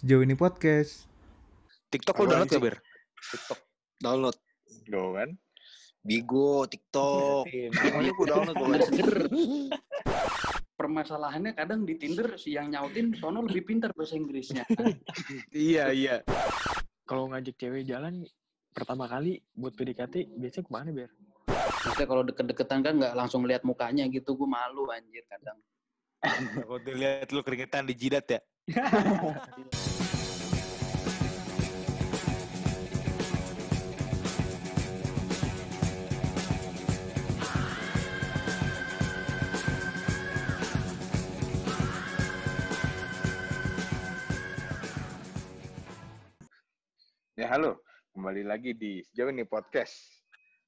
Sejauh ini podcast. TikTok lu Apaan download gak, Bir? TikTok download Go kan Bigo TikTok semuanya gue download seger. Permasalahannya kadang di Tinder si yang nyautin sono lebih pintar bahasa Inggrisnya. Iya, iya. Kalau ngajak cewek jalan pertama kali buat PDKT biasanya ke mana ber? Maksudnya kalau deket-deketan kan nggak langsung lihat mukanya gitu, gue malu anjir kadang. Waktu lihat lu keringetan di jidat ya. Ya halo, kembali lagi di Sejauh ini Podcast.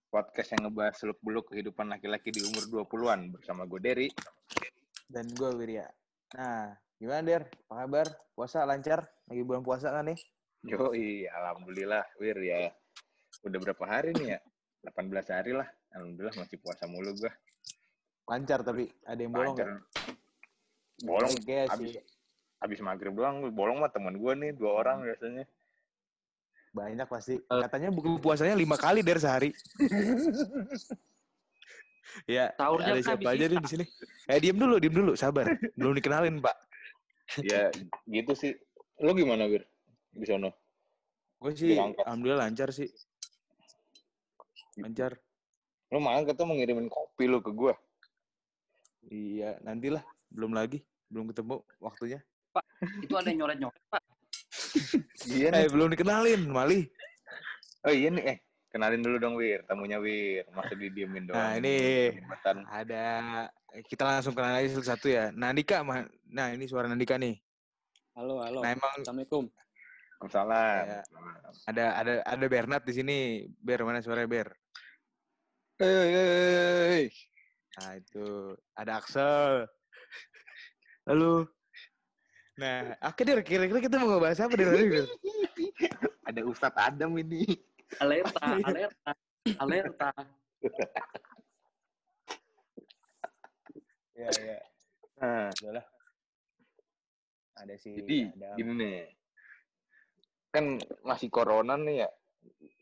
Podcast yang ngebahas seluk-beluk kehidupan laki-laki di umur 20-an bersama gue Derry. Dan gue Wirya. Nah, gimana Der? Apa kabar? Puasa lancar? Lagi bulan puasa kan nih? Yoi, alhamdulillah Wir ya. Udah berapa hari nih ya? 18 hari lah. Alhamdulillah masih puasa mulu gue. Lancar tapi ada yang bolong Lancar. nggak? Bolong Oke abis, sih. abis maghrib doang. Bolong mah teman gue nih, dua orang biasanya. Banyak pasti. Katanya buku puasanya lima kali Der sehari. ya, Sahurnya ada kan siapa aja nih di sini? Eh, diem dulu, diem dulu, sabar. Belum dikenalin, Pak. Ya gitu sih. Lu gimana Wir? Di sono? Gue sih, alhamdulillah lancar sih. Lancar. Lu malah kata mau ngirimin kopi lu ke gue. Iya, nantilah. Belum lagi. Belum ketemu waktunya. Itu ada yang nyoret-nyoret, Pak. Iya Eh, nih. belum dikenalin, Mali. Oh iya nih, eh. Kenalin dulu dong Wir, tamunya Wir. Masa didiemin doang. Nah, ini Jembatan. ada kita langsung kenal aja satu-satu ya. Nandika, Ma- nah ini suara Nandika nih. Halo, halo. Nah emang Assalamualaikum. Waalaikumsalam. Ya. ada ada ada Bernard di sini. Ber mana suaranya Ber? Hei, hei, hei. Nah itu ada Axel. Halo. Nah, akhirnya kira-kira kita mau ngebahas apa dari tadi? Der? Ada Ustadz Adam ini. Alerta, alerta, alerta. Ya, ya. Nah, Udahlah. Ada si jadi Adam. gini nih. Kan masih corona nih ya.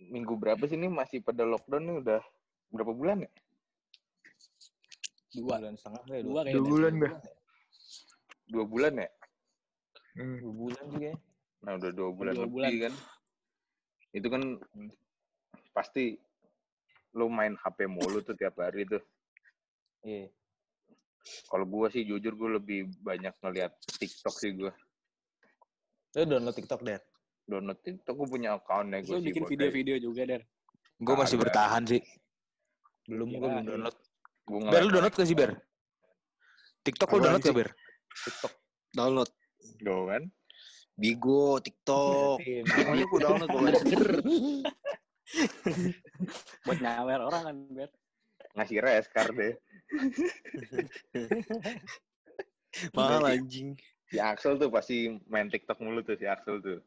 Minggu berapa sih ini masih pada lockdown nih udah berapa bulan ya? Dua. bulan setengah ya, Dua kayaknya. dua bulan dah. Dua bulan ya? Dua bulan juga ya. Nah udah dua bulan Dua lebih bulan. kan. Itu kan pasti lo main HP mulu tuh tiap hari tuh. Iya. Kalau gua sih jujur gue lebih banyak ngeliat TikTok sih gua. Lo download TikTok, Der? Download TikTok gue punya accountnya gue Lu bikin video-video juga, Der. Gue masih Ada. bertahan sih. Belum, gue belum download. Gue Ber, lu download gak sih, Ber? TikTok lu download gak, Ber? TikTok download Go kan? Bigo TikTok semuanya gue download Nggak pokoknya. seger. Buat nyawer orang kan, Ber. Ngasih reskar deh. Mahal anjing Si Axel tuh pasti main TikTok mulu tuh si Axel tuh.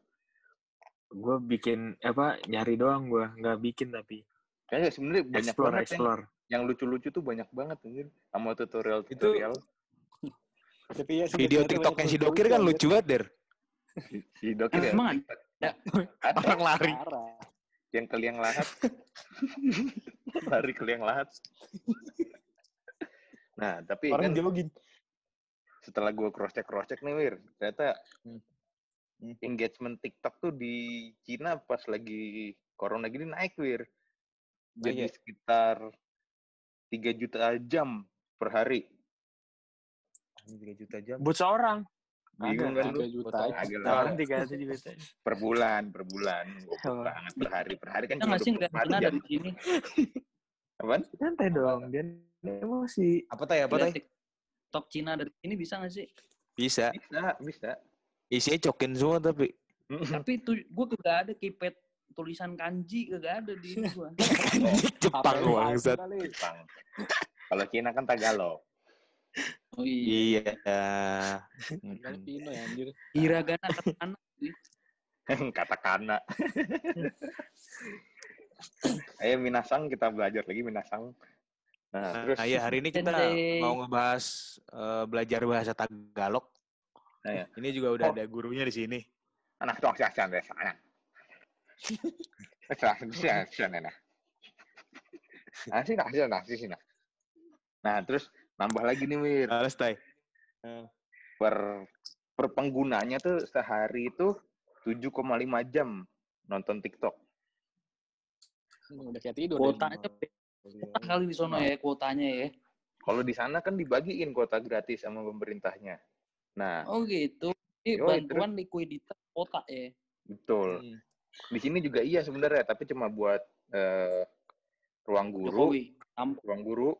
Gue bikin, apa, nyari doang gue. Nggak bikin tapi. Kayaknya sebenarnya banyak Explore, banget yang, explore. yang lucu-lucu tuh banyak banget anjir. Sama tutorial-tutorial. Tapi ya, Video TikToknya si Dokir kan lucu banget, Der. Si, si Dokir ya. Emang ada? Ada Orang lari. Yang ke liang lahat. Lari ke liang lahat. nah, tapi kan jogging. setelah gue cross check cross check nih Wir, ternyata Hmm. Hmm. engagement TikTok tuh di Cina pas lagi corona gini naik Wir. Jadi Naik ya? sekitar 3 juta jam per hari. 3 juta jam. Buat seorang. Bingung kan lu? Tiga juta. Seorang tiga juta. Per bulan, per bulan. Oh. banget per hari. Per hari kan Kita cuma nggak sih 24 ngeliat Cina jam. dari sini? Apaan? Santai dong, dia emosi. Apa tay? Apa tay? Lihat TikTok Cina dari sini bisa nggak sih? Bisa. Bisa, bisa. Isinya cokin semua tapi. Tapi tuh gue kagak ada keypad tulisan kanji kagak ada di ini gua. Jepang bangsat. Jepang. Kalau Cina kan Tagalog. Oh iya. Iya. Kan Pino ya, anjir. Hiragana katakana. Katakana. Ayo Minasang kita belajar lagi Minasang. Nah, terus Nah, ya hari ini kita mau ngebahas eh, belajar bahasa Tagalog. Nah, ya. Ini juga udah ada gurunya di sini. anak tuh nah. Nasi sih nah. Nah terus nambah lagi nih Wir. Males, Tai. per per penggunanya tuh sehari itu 7,5 jam nonton TikTok. Udah kayak tidur. Kuotanya kuota kali di sono ya kuotanya ya. Kalau di sana kan dibagiin kuota gratis sama pemerintahnya. Nah, Oh gitu. Ini Yoi, bantuan likuiditas kuota ya. betul. Hmm. Di sini juga iya sebenarnya, tapi cuma buat eh, ruang guru, Jokowi. Ruang guru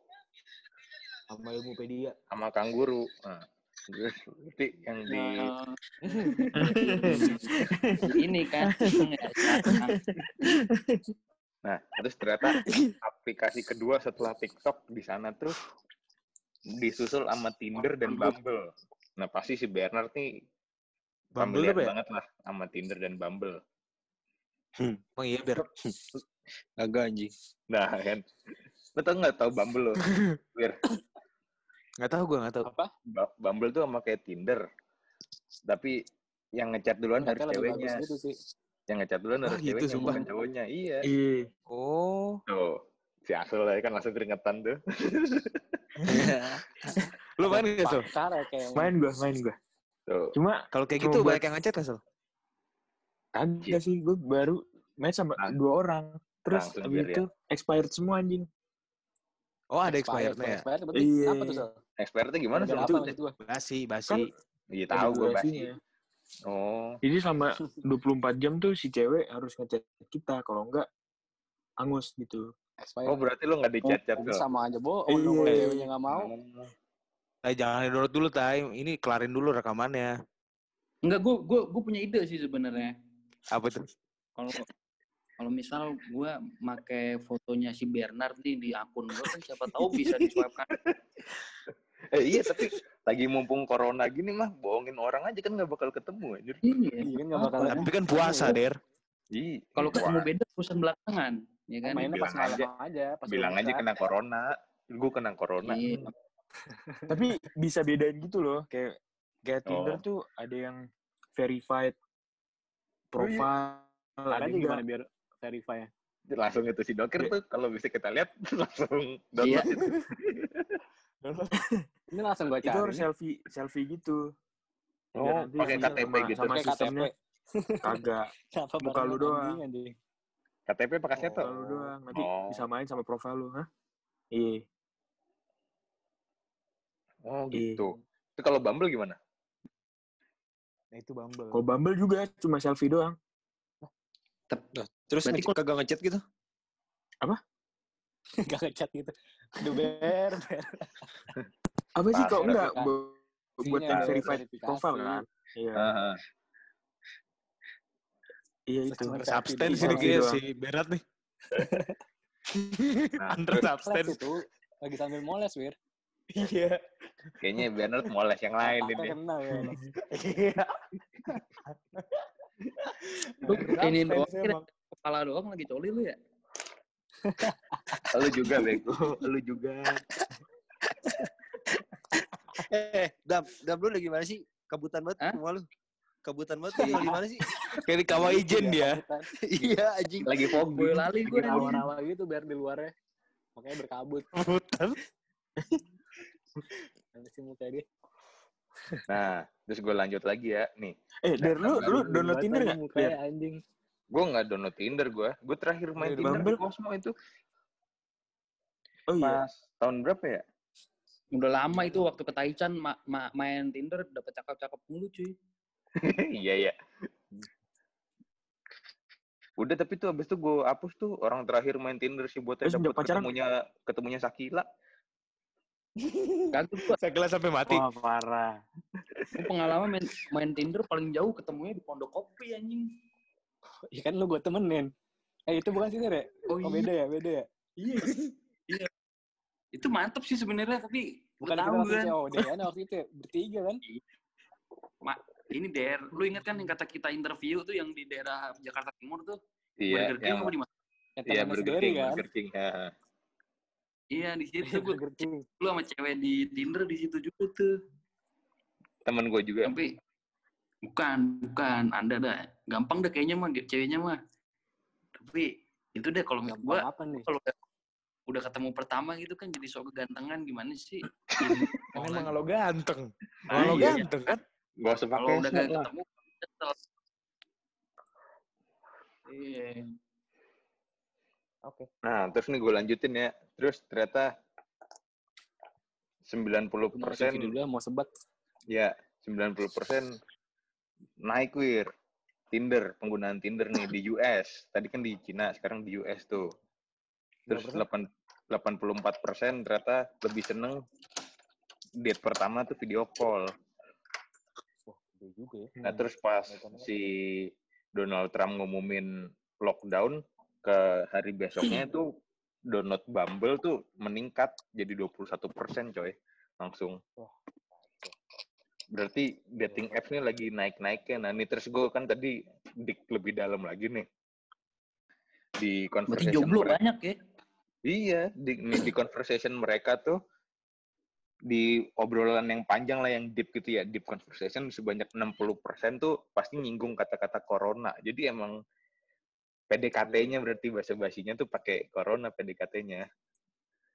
Sama Ilmupedia. sama kang guru. Nah, terus nanti yang di Nah, ini kan ya. Nah, terus ternyata aplikasi kedua setelah TikTok di sana tuh disusul sama Tinder dan Bumble. Nah, pasti si Bernard nih Bumble ya? banget lah sama Tinder dan Bumble. Emang iya, Ber. Agak anjing. Nah, kan. Lo tau nggak tau Bumble lo? Wir, Nggak tahu gue, nggak tahu. Apa? Bumble tuh sama kayak Tinder. Tapi yang ngechat duluan harus Mereka bagus ceweknya. gitu sih. Yang ngechat duluan Ah, harus gitu, ceweknya, sumpah. bukan cowoknya. Iya. Iya. Oh. Tuh. Si lah kan langsung keringetan tuh. Lu main nggak, Sol? Pakar ya. Main gua, main gua. Tuh. Cuma Kalau kayak gitu banyak yang ngechat nggak, Sol? kagak sih, gua baru main sama Lang- dua orang. Terus abis itu expired semua anjing. Oh, ada Expired, expirednya ya? Expired berarti Iya. apa tuh, Expertnya gimana sih? Apa Itu-? Basi, basi. Kan Iya tahu gue basi. Oh. Jadi selama 24 jam tuh si cewek harus ngechat kita. Kalau enggak, angus gitu. Expired. Oh berarti lo nggak di chat-chat Jadi tuh? sama aja bohong Iya. dong kalau ceweknya nggak mau. Tai, jangan download dulu, Tai. Ini kelarin dulu rekamannya. Enggak, gue gue gue punya ide sih sebenarnya. Apa tuh? Kalau kalau misal gue make fotonya si Bernard nih di akun gue kan siapa tahu bisa di swipe kan. Eh iya tapi lagi mumpung corona gini mah bohongin orang aja kan nggak bakal ketemu anjir. Iya. Iya kan nggak bakal. Tapi kan puasa, Der. Ih, Kalau ketemu beda urusan belakangan, ya kan? Mainnya pas malam aja. aja. pas bilang aja kena corona. Gue kena corona. Iya. Tapi bisa bedain gitu loh. Kayak kayak Tinder Oh. tuh ada yang verified profile. Ada yang gimana biar verify ya? Langsung itu si dokter tuh kalau bisa kita lihat langsung Iya. download itu. Ini langsung Itu cari. harus selfie selfie gitu. Oh, nanti pakai sama- KTP gitu. sama sistemnya kagak. Muka lu doang. anjing? KTP pakai seto. Muka lu doang. Nanti Oh. bisa main sama profile lu, hah? Iya. Oh Iya. gitu. Itu kalau Bumble gimana? Nah, itu Bumble. Kalau Bumble juga cuma selfie doang. Terus ngechat kagak ngechat gitu? Gak ngechat gitu. Aduh, ber, ber. Apa sih kok enggak Bu- buat verified verifikasi. profile kan? Iya. Heeh. Iya Terus itu. Substance ini kayak doang. si Berat nih. Nah, Under substance. Moles itu lagi sambil moles, Wir. Iya. kayaknya Bernard moles yang lain ini. kena ya. Iya. Ini doang, kepala doang lagi coli lu ya? Lu juga bego, lu juga. Eh, Dam, Dam lu lagi mana sih? Kabutan banget Hah? rumah lu. Kabutan banget lu lagi mana sih? Kayak di kawah ijen dia. iya, anjing. Lagi Gue fogging. lali gue rawa-rawa gitu biar di luarnya. Makanya berkabut. Hutan. Nanti sih muka dia. Nah, terus gue lanjut lagi ya. Nih, Eh, Der, lu lu download Tinder Mukanya anjing. Gue nggak download Tinder gue. Gue terakhir main Eh, Tinder Bumble? di Cosmo itu Oh iya. pas tahun berapa ya? Udah lama itu waktu ke Taichan ma- ma- main Tinder dapet cakep-cakep mulu cuy. Iya ya. Udah tapi tuh abis itu gue hapus tuh orang terakhir main Tinder si buatnya Terus dapet ketemunya ketemunya Sakila. Kagak gua Saya kelas sampai mati. Wah, parah. pengalaman main, main Tinder paling jauh ketemunya di Pondok Kopi anjing. Ya kan lu gue temenin. Eh itu bukan sih, ya? Oh, Oh beda ya, beda ya. Iya. iya. Itu mantep sih sebenarnya tapi Bukan tahu kan. COD kan waktu itu ya, bertiga kan. Ini Der, lu inget kan yang kata kita interview tuh yang di daerah Jakarta Timur tuh? Iya, Burger King yang apa di mana? Yang iya si Burger King, kan. Burger King. Iya di situ Iya, gue lu sama cewek di Tinder di situ juga tuh. Temen gue juga. Sampai Bukan, bukan. Anda dah. Gampang deh kayaknya mah ceweknya mah. Tapi itu deh kalau menurut Gampang gua apa nih? kalau udah, ketemu pertama gitu kan jadi sok kegantengan gimana sih? Kan emang lo ganteng. Ah, lo iya. ganteng kan? Gak usah Kalau udah gak ketemu kesel. Iya. Oke. Nah, terus nih gue lanjutin ya. Terus ternyata 90% Udah video dulu ya, mau sebat. ya 90% naik wir. Tinder, penggunaan Tinder nih di US. Tadi kan di Cina, sekarang di US tuh. Terus 8, 84% ternyata lebih seneng date pertama tuh video call. Wah, gede juga ya. Nah, terus pas si Donald Trump ngumumin lockdown ke hari besoknya itu download Bumble tuh meningkat jadi 21% coy. Langsung. Berarti dating apps nih lagi naik-naiknya. Nah, ini terus gue kan tadi dik lebih dalam lagi nih. Di Berarti conversation jomblo mereka. banyak ya? Iya, di, nih, di conversation mereka tuh di obrolan yang panjang lah yang deep gitu ya, deep conversation sebanyak 60% tuh pasti nyinggung kata-kata corona. Jadi emang PDKT-nya berarti bahasa basinya tuh pakai corona PDKT-nya.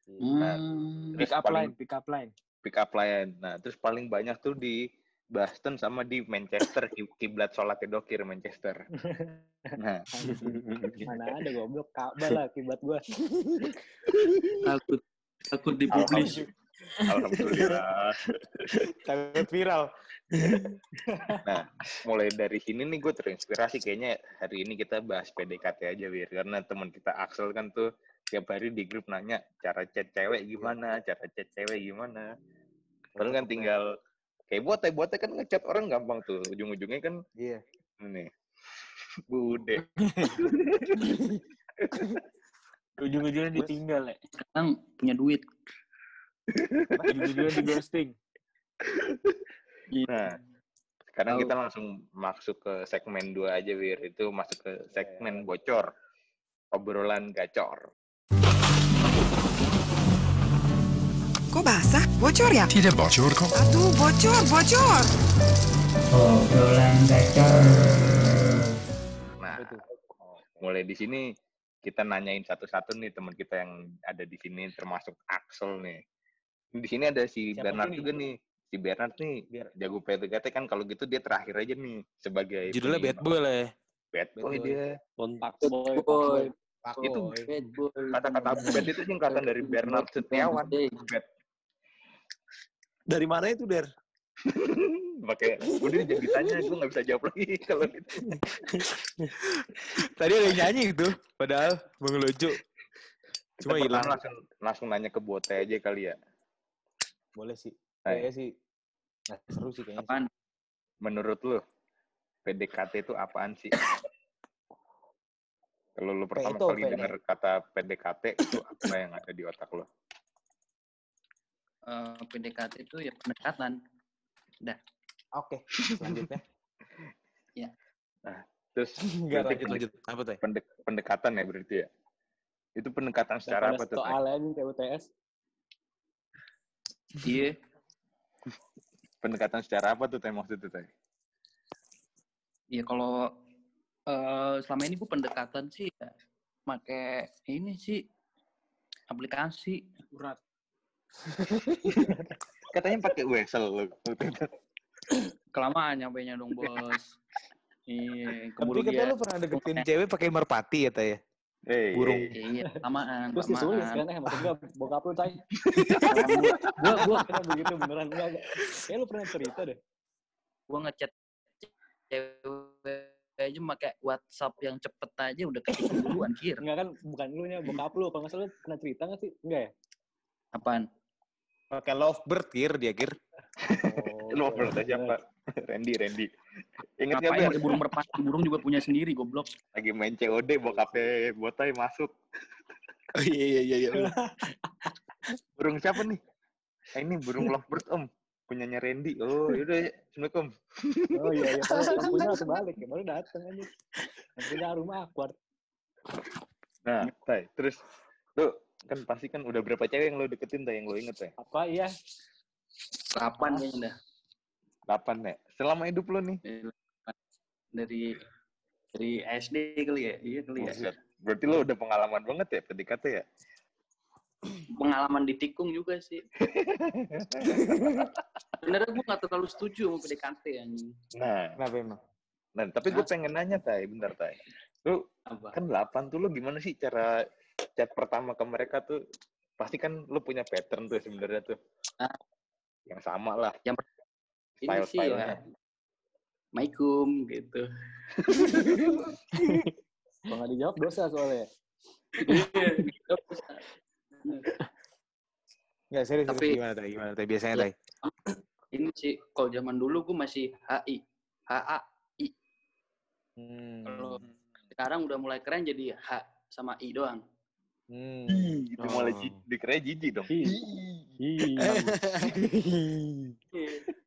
Nah, Hmm. terus Pick up paling- line, pick up line. Pick up line. Nah, terus paling banyak tuh di Boston sama di Manchester, ki- kiblat sholat dokir Manchester. Nah, Mana ada goblok Ka'bah lah akibat gua. Takut takut dipublish. alhamdulillah. Takut viral. Nah, mulai dari sini nih gue terinspirasi kayaknya hari ini kita bahas PDKT aja, Wir. Karena teman kita Axel kan tuh tiap hari di grup nanya cara chat cewek gimana, cara chat cewek gimana. Padahal kan tinggal kayak buat buat kan ngechat orang gampang tuh. Ujung-ujungnya kan Iya. ini bude. Ujung-ujungnya ditinggal ya. Sekarang punya duit. Ujung-ujungnya di ghosting. Nah, sekarang kita langsung masuk ke segmen 2 aja, Wir. Itu masuk ke segmen bocor. Obrolan gacor. Kok basah? Bocor ya? Tidak bocor kok. Aduh, bocor, bocor. Nah, mulai di sini kita nanyain satu-satu nih teman kita yang ada di sini termasuk Axel nih. Di sini ada si Siapa Bernard juga nih. Si Bernard nih Biar jago PDKT kan kalau gitu dia terakhir aja nih sebagai Judulnya Bad. Boy lah ya. Bad boy Bad boy. dia. Pak boy, pak boy. Pak Itu Boy. Bad boy. kata-kata bad itu singkatan dari Bernard Setiawan. Bad. Dari mana itu, Der? Pakai udah jadi tanya gue nggak bisa jawab lagi kalau gitu. Tadi ada yang nyanyi itu. Padahal Bang Lojo. Kita Cuma hilang. langsung langsung nanya ke Bote aja kali ya. Boleh sih. Kayaknya sih. Nah, seru sih kayaknya. Apaan? Menurut lu PDKT itu apaan sih? Kalau lu pertama itu kali ya? dengar kata PDKT itu apa yang ada di otak lu? Eh, PDKT itu ya pendekatan. Oke, selanjutnya. Terus Enggak berarti lanjut lanjut. Apa tuh? ya? pendek- pendekatan ya berarti ya? Itu pendekatan secara apa tuh? Nih kayak UTS. Iya. Pendekatan secara apa tuh teh maksudnya teh? Ya kalau eh, selama ini gue pendekatan sih ya pakai ini sih aplikasi. Urat. Katanya pakai wesel lu. Kelamaan nyampe nya dong bos. Iya, Tapi katanya lu pernah deketin cewek pakai merpati ya, Tay? Hey, Burung. Iya, kelamaan. Terus disulis kan eh maksud gua bokap lu tay. gua, Gua gua pernah begitu beneran enggak. Kayak lu pernah cerita deh. gua ngechat cewek aja pakai WhatsApp yang cepet aja udah kayak dulu anjir. Enggak kan bukan lu nya bokap lu kalau nggak salah lu pernah cerita nggak sih? Enggak ya? Apaan? Pakai lovebird, Kir, dia, Kir. Oh, lu oke. ngobrol siapa? Randy, Randy. Ingat gak Ngapain Ber? burung merpati? Burung juga punya sendiri goblok. Lagi main COD, bokapnya botai masuk. Oh iya iya iya. Burung siapa nih? Eh, ini burung lovebird om. Punyanya Randy. Oh, yaudah. Assalamualaikum. Oh iya iya. Kalau lampunya langsung balik ya baru datang aja. Lampunya rumah awkward. Nah, Tay, terus lu kan pasti kan udah berapa cewek yang lo deketin Tay, yang lo inget Tay? Apa iya? Kapan kayaknya dah? 8 ya? Selama hidup lo nih? dari dari SD kali ya iya kali ya Buset. Berarti lo udah pengalaman banget ya PDKT ya? pengalaman di tikung juga sih sebenarnya gue nggak terlalu setuju sama PDKT anjing Nah, Kenapa emang? nah tapi gue pengen nanya, Tay. Bentar, Tay. Lu apa kan 8 tuh lu gimana sih cara chat pertama ke mereka tuh? Pasti kan lu punya pattern tuh sebenarnya tuh. Ah. Yang sama lah. ini sih ya. Assalamualaikum gitu Kalau nggak dijawab dosa soalnya. Enggak serius, Tapi- serius. gimana tay? Gimana tay? Biasanya Iya. tay? ini sih kalau zaman dulu gue masih HI HA Hmm. Kalau- sekarang udah mulai keren jadi H sama I doang Hmm. Itu Oh. ji- dikira jijik dong. Ih.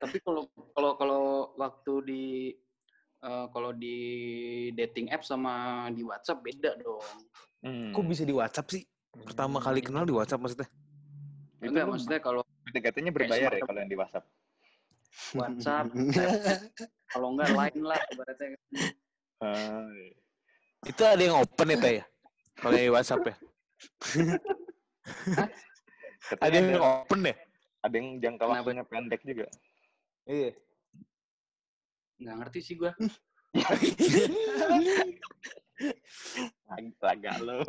tapi kalau kalau kalau waktu di eh, kalau di dating app sama di WhatsApp beda dong Hmm. Kok bisa di WhatsApp sih? Pertama kali kenal di WhatsApp maksudnya? Itu enggak maksudnya kalau PDKT-nya berbayar ya kalau yang di WhatsApp? WhatsApp kalau enggak lain lah ibaratnya Ah, Itu ada yang open ya tay? Kalau yang di WhatsApp ya? Ada yang ada, open ya? ada yang jangka waktunya pendek juga. Iya. nggak ngerti sih gue Laga lo.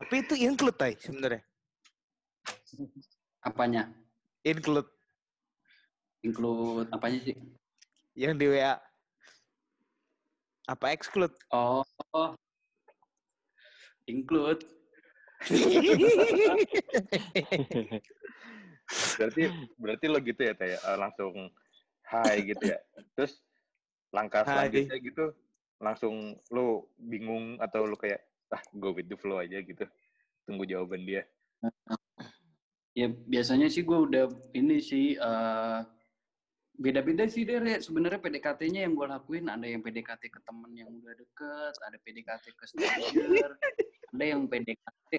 Tapi itu include tay sebenarnya. apanya Include include apanya sih yang di WA. Apa exclude? oh, oh. include Berarti berarti lo gitu ya, Teh? eh, langsung hai gitu ya. Terus langkah selanjutnya gitu langsung lo bingung atau lo kayak ah go with the flow aja gitu. Tunggu jawaban dia. ya biasanya sih gue udah ini sih eh, beda-beda sih deh sebenarnya PDKT-nya yang gue lakuin ada yang PDKT ke temen yang udah deket ada PDKT ke stranger ada yang PDKT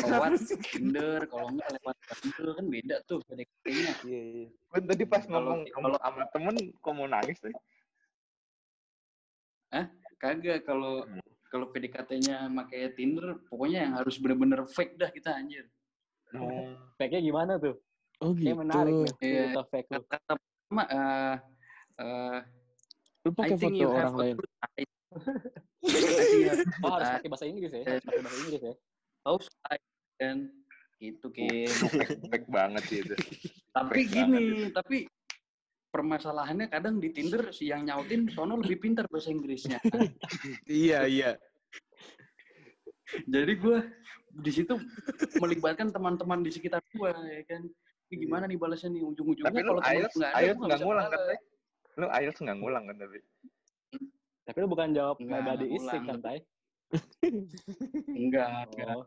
lewat Tinder kalau enggak lewat Tinder kan beda tuh PDKT-nya Iya, iya. Kan tadi pas Kalau- ngomong ngomong sama temen kok mau nangis tuh. kagak kalau Hmm. kalau PDKT-nya pakai Tinder pokoknya yang harus bener-bener fake dah kita anjir Oh. Fake-nya gimana tuh? Oh Kayak menarik nih. Iya. Cerita fake lu. kata pertama eh eh, Lu pakai foto orang lain. I Oh, good harus pakai bahasa Inggris ya? Harus pakai bahasa Inggris ya? Eye kan gitu Kim. Baik banget sih itu. tapi Fake gini, tapi permasalahannya kadang di Tinder si yang nyautin sono lebih pintar bahasa Inggrisnya. Iya, iya. Jadi gue di situ melibatkan teman-teman di sekitar gue ya kan. Ini gimana nih balasnya nih ujung-ujungnya kalau temen IELTS, nggak ada, IELTS gue nggak ngulang kan? Lu IELTS nggak ngulang kan tapi? Tapi lu bukan jawab Enggak, my body is ulang. sick kan, Tai? Enggak, enggak. Oh.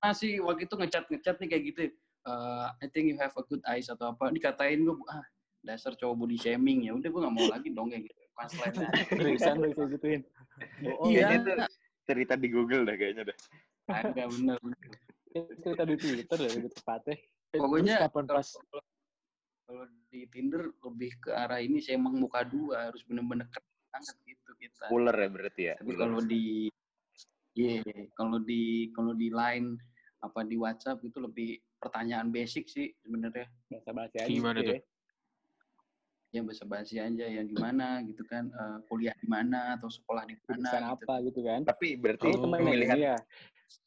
Masih waktu itu ngecat ngecat nih kayak gitu. eh, I think you have a good eyes atau apa. Dikatain gue, ah dasar cowok body shaming ya. Udah gue nggak mau lagi dong kayak gitu. Pas lainnya. Seriusan lu kayak gituin. Oh, iya, Kayaknya itu cerita di Google dah kayaknya dah. agak bener. cerita di Twitter ya, lebih tepatnya. Pokoknya kapan kalau- pas kalau di Tinder lebih ke arah ini sih emang muka dua harus bener-bener banget gitu kita. Cooler ya berarti ya. Tapi kalau di Iya, kalau di kalau di line apa di WhatsApp itu lebih pertanyaan basic sih sebenarnya. bahasa bahasa aja Gimana gitu tuh? ya. Ya bahasa basi aja yang gimana gitu kan eh, kuliah di mana atau sekolah di mana gitu. apa gitu kan. Tapi berarti Oh, pemilihan ya.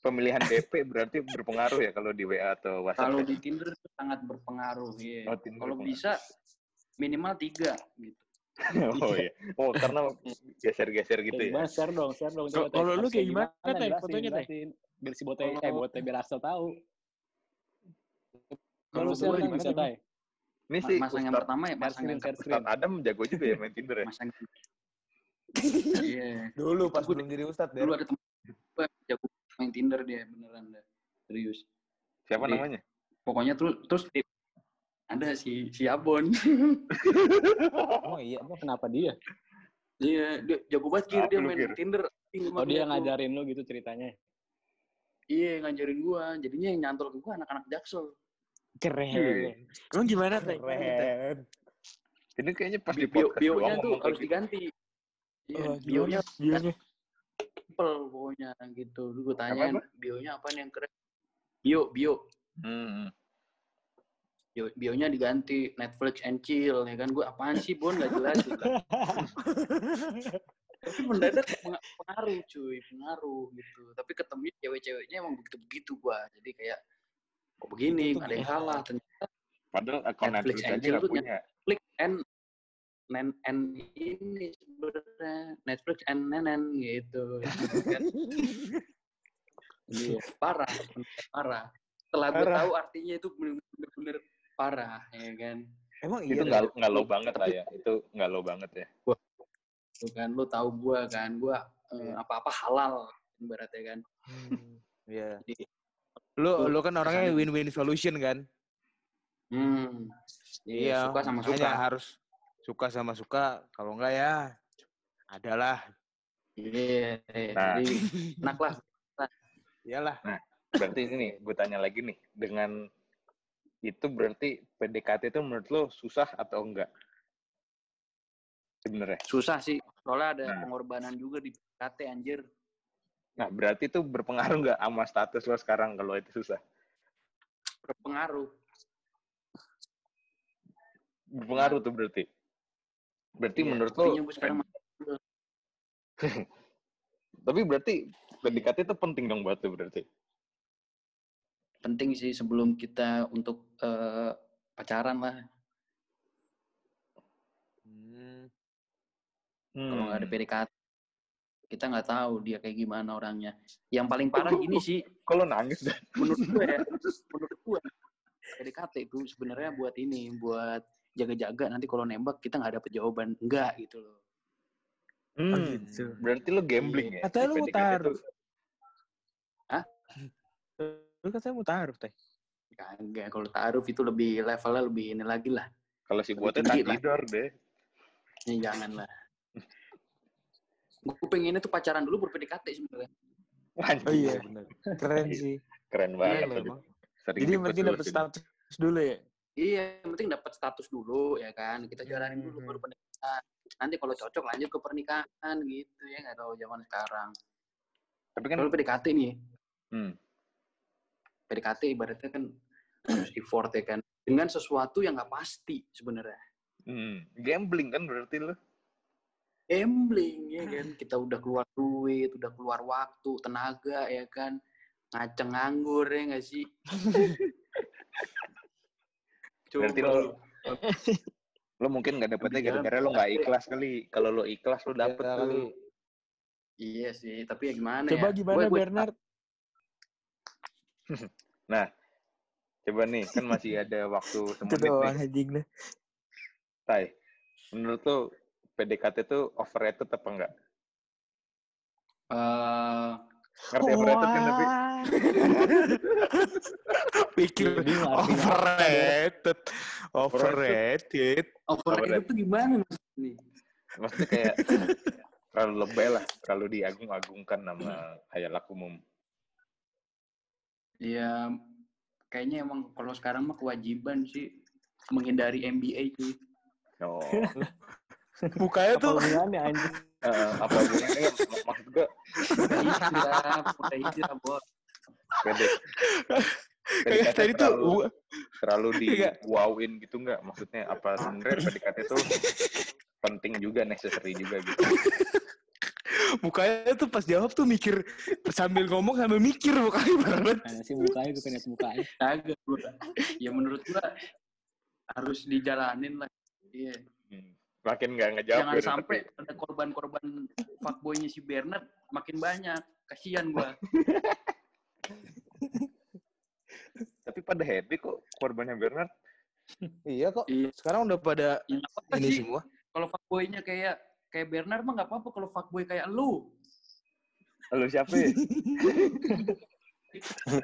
pemilihan DP berarti berpengaruh ya kalau di WA atau WhatsApp. Kalau ya? di Tinder itu sangat berpengaruh ya. Oh, Kalau bisa minimal tiga gitu. Oh iya. Oh karena geser-geser gitu ya. gimana? Share dong, share dong. Kalau- Coba, Tai. kalau lu kayak gimana, Tai, Jelasin, fotonya, Tai? jelasin. Biar si Bote, eh Bote, biar Axel tahu. Kalau share kan gimana bisa? Tai. Ini sih masang yang pertama ya masang yang screen. Adam jago juga ya main Tinder ya. masang Iya. Dulu pas belum jadi ustadz Dulu ada yang jago main Tinder dia beneran dah. Serius. Siapa namanya? Pokoknya terus terus di- ada si si Abon. Oh iya, apa kenapa dia? Iya, dia jago banget Kir, dia main Kir? Tinder. Oh dia ngajarin lu gitu ceritanya. Iya, ngajarin gua. Jadinya yang nyantol ke gua anak-anak Jaksel. Keren. Emang gimana, Tai? Keren. Ini kayaknya pas di bio bionya tuh harus gitu. diganti iya Oh, bionya bionya? simple pokoknya gitu lu gue tanyain bionya apa yang keren bio bio Hmm. Bio bionya diganti Netflix and chill ya kan? Gue apaan sih bon? Nggak jelas. Gitu. tapi mendadak peng- pengaruh cuy pengaruh gitu. Tapi ketemu cewek-ceweknya emang begitu-begitu gua. Jadi kayak kok begini? Itu tuh ada yang salah. Ternyata Padahal akun Netflix Netflix and chill tuh punya. Netflix and nen and ini sebenarnya Netflix and nenen gitu. Kan. Iya, parah parah. Setelah gue tahu artinya itu bener-bener parah ya kan Emang Itu iya. nggak nggak lo banget lah ya. Itu nggak lo banget ya. tuh kan lu tahu gua kan gua eh, apa-apa halal ibaratnya kan Hmm, Iya. Jadi, Lu Tuh, lu kan orangnya win-win solution kan? hmm Iya. suka sama suka harus suka sama suka. Kalau enggak ya adalah. iya iya. Nah. jadi enak lah Iyalah. Berarti ini gue tanya lagi nih. Dengan itu berarti PDKT itu menurut lo susah atau enggak? Sebenarnya. susah sih soalnya ada Nah. pengorbanan juga di PKT anjir Nah, berarti itu berpengaruh nggak sama status lo sekarang kalau itu susah? berpengaruh Berpengaruh tuh berarti. Berarti Iya, menurut lo, tapi berarti PDKT itu penting dong buat lo berarti. Penting sih sebelum kita untuk eh, pacaran lah Hmm. kalau nggak ada Hmm. PDKT kita nggak tahu dia kayak gimana orangnya yang paling parah gini sih Kalau nangis dah. menurut gue ya menurut gue PDKT itu sebenarnya buat ini buat jaga-jaga nanti kalau nembak kita nggak dapet jawaban enggak gitu loh Oh, Hmm. gitu. Berarti lo gambling ya? Mau PDKT taruh. tuh. Lu katanya mau taruh, Teh. kagak kalau taruh itu lebih levelnya lebih ini lagi lah Kalau si buatnya tidur deh. ya jangan lah gue pengennya tuh pacaran dulu baru PDKT sebenarnya Oh iya. bener. Keren sih. Keren Iya, banget. emang. Sering Jadi penting sih. status dulu ya. iya yang penting dapat status dulu ya kan kita jalanin dulu Mhm. baru pernikahan nanti kalau cocok lanjut ke pernikahan gitu ya nggak tahu zaman sekarang Tapi kan, kalau PDKT nih hmm, PDKT ibaratnya kan harus effort ya kan dengan sesuatu yang nggak pasti sebenarnya hmm, gambling kan berarti lo. gambling ya kan kita udah keluar duit udah keluar waktu tenaga ya kan ngaceng nganggur ya nggak sih Berarti Coba lo- lu. Lo mungkin nggak dapetnya gara-gara lo nggak ikhlas kali. Kalau lo ikhlas lo dapet Iya tuh. kali. iya sih tapi ya gimana Coba ya gimana Gue- gue- Bernard? Coba nih, kan masih ada waktu Itu semenit nih. Tai, menurut lo PDKT tuh overrated apa enggak? Eh, Ngerti overrated kan tapi? Pikir overrated. Overrated. overrated itu gimana maksudnya nih Maksudnya kayak terlalu lebay lah, terlalu diagung-agungkan nama hayalak umum. Ya kayaknya emang kalau sekarang mah kewajiban sih menghindari MBA sih Oh, Mukanya Apa tuh hubungannya anjing? eh, apa hubungannya? Mak- Maksud gue, udah hijrah udah hijrah bos kayak tadi tuh terlalu, terlalu di wowin gitu nggak? Maksudnya apa sebenarnya PDKT tuh penting juga, necessary juga gitu. Mukanya tuh pas jawab tuh mikir sambil ngomong sambil mikir mukanya banget. Mana sih mukanya gue pengen mukanya. kagak gua ya menurut gua harus dijalanin lah iya Hmm. Makin nggak ngejawab. jangan ya, sampai tapi- ada korban-korban fuckboynya si Bernard makin banyak kasihan gua Tapi pada happy kok korbannya Bernard. Iya kok. Iya. Sekarang udah pada Ya, ini sih semua. kalau fuckboynya kayak kayak Bernard mah nggak apa-apa kalau fuckboy kayak lu Lu siapa ya?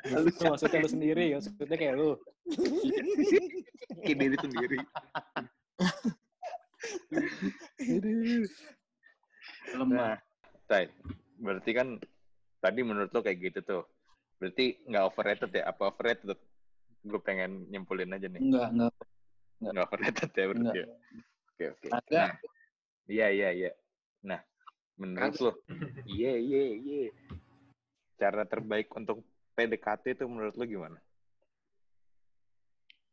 Lu maksudnya lu sendiri, maksudnya kayak lu. Diri sendiri. lemah Nah, berarti kan tadi menurut lo kayak gitu tuh. Berarti nggak overrated ya? Apa overrated? Gue pengen nyimpulin aja nih. enggak enggak Nggak overrated ya berarti ya? Oke, oke. Kagak. Nah, iya, iya, iya. Nah, menurut lo, iya, iya, iya. Cara terbaik untuk PDKT itu menurut lo gimana?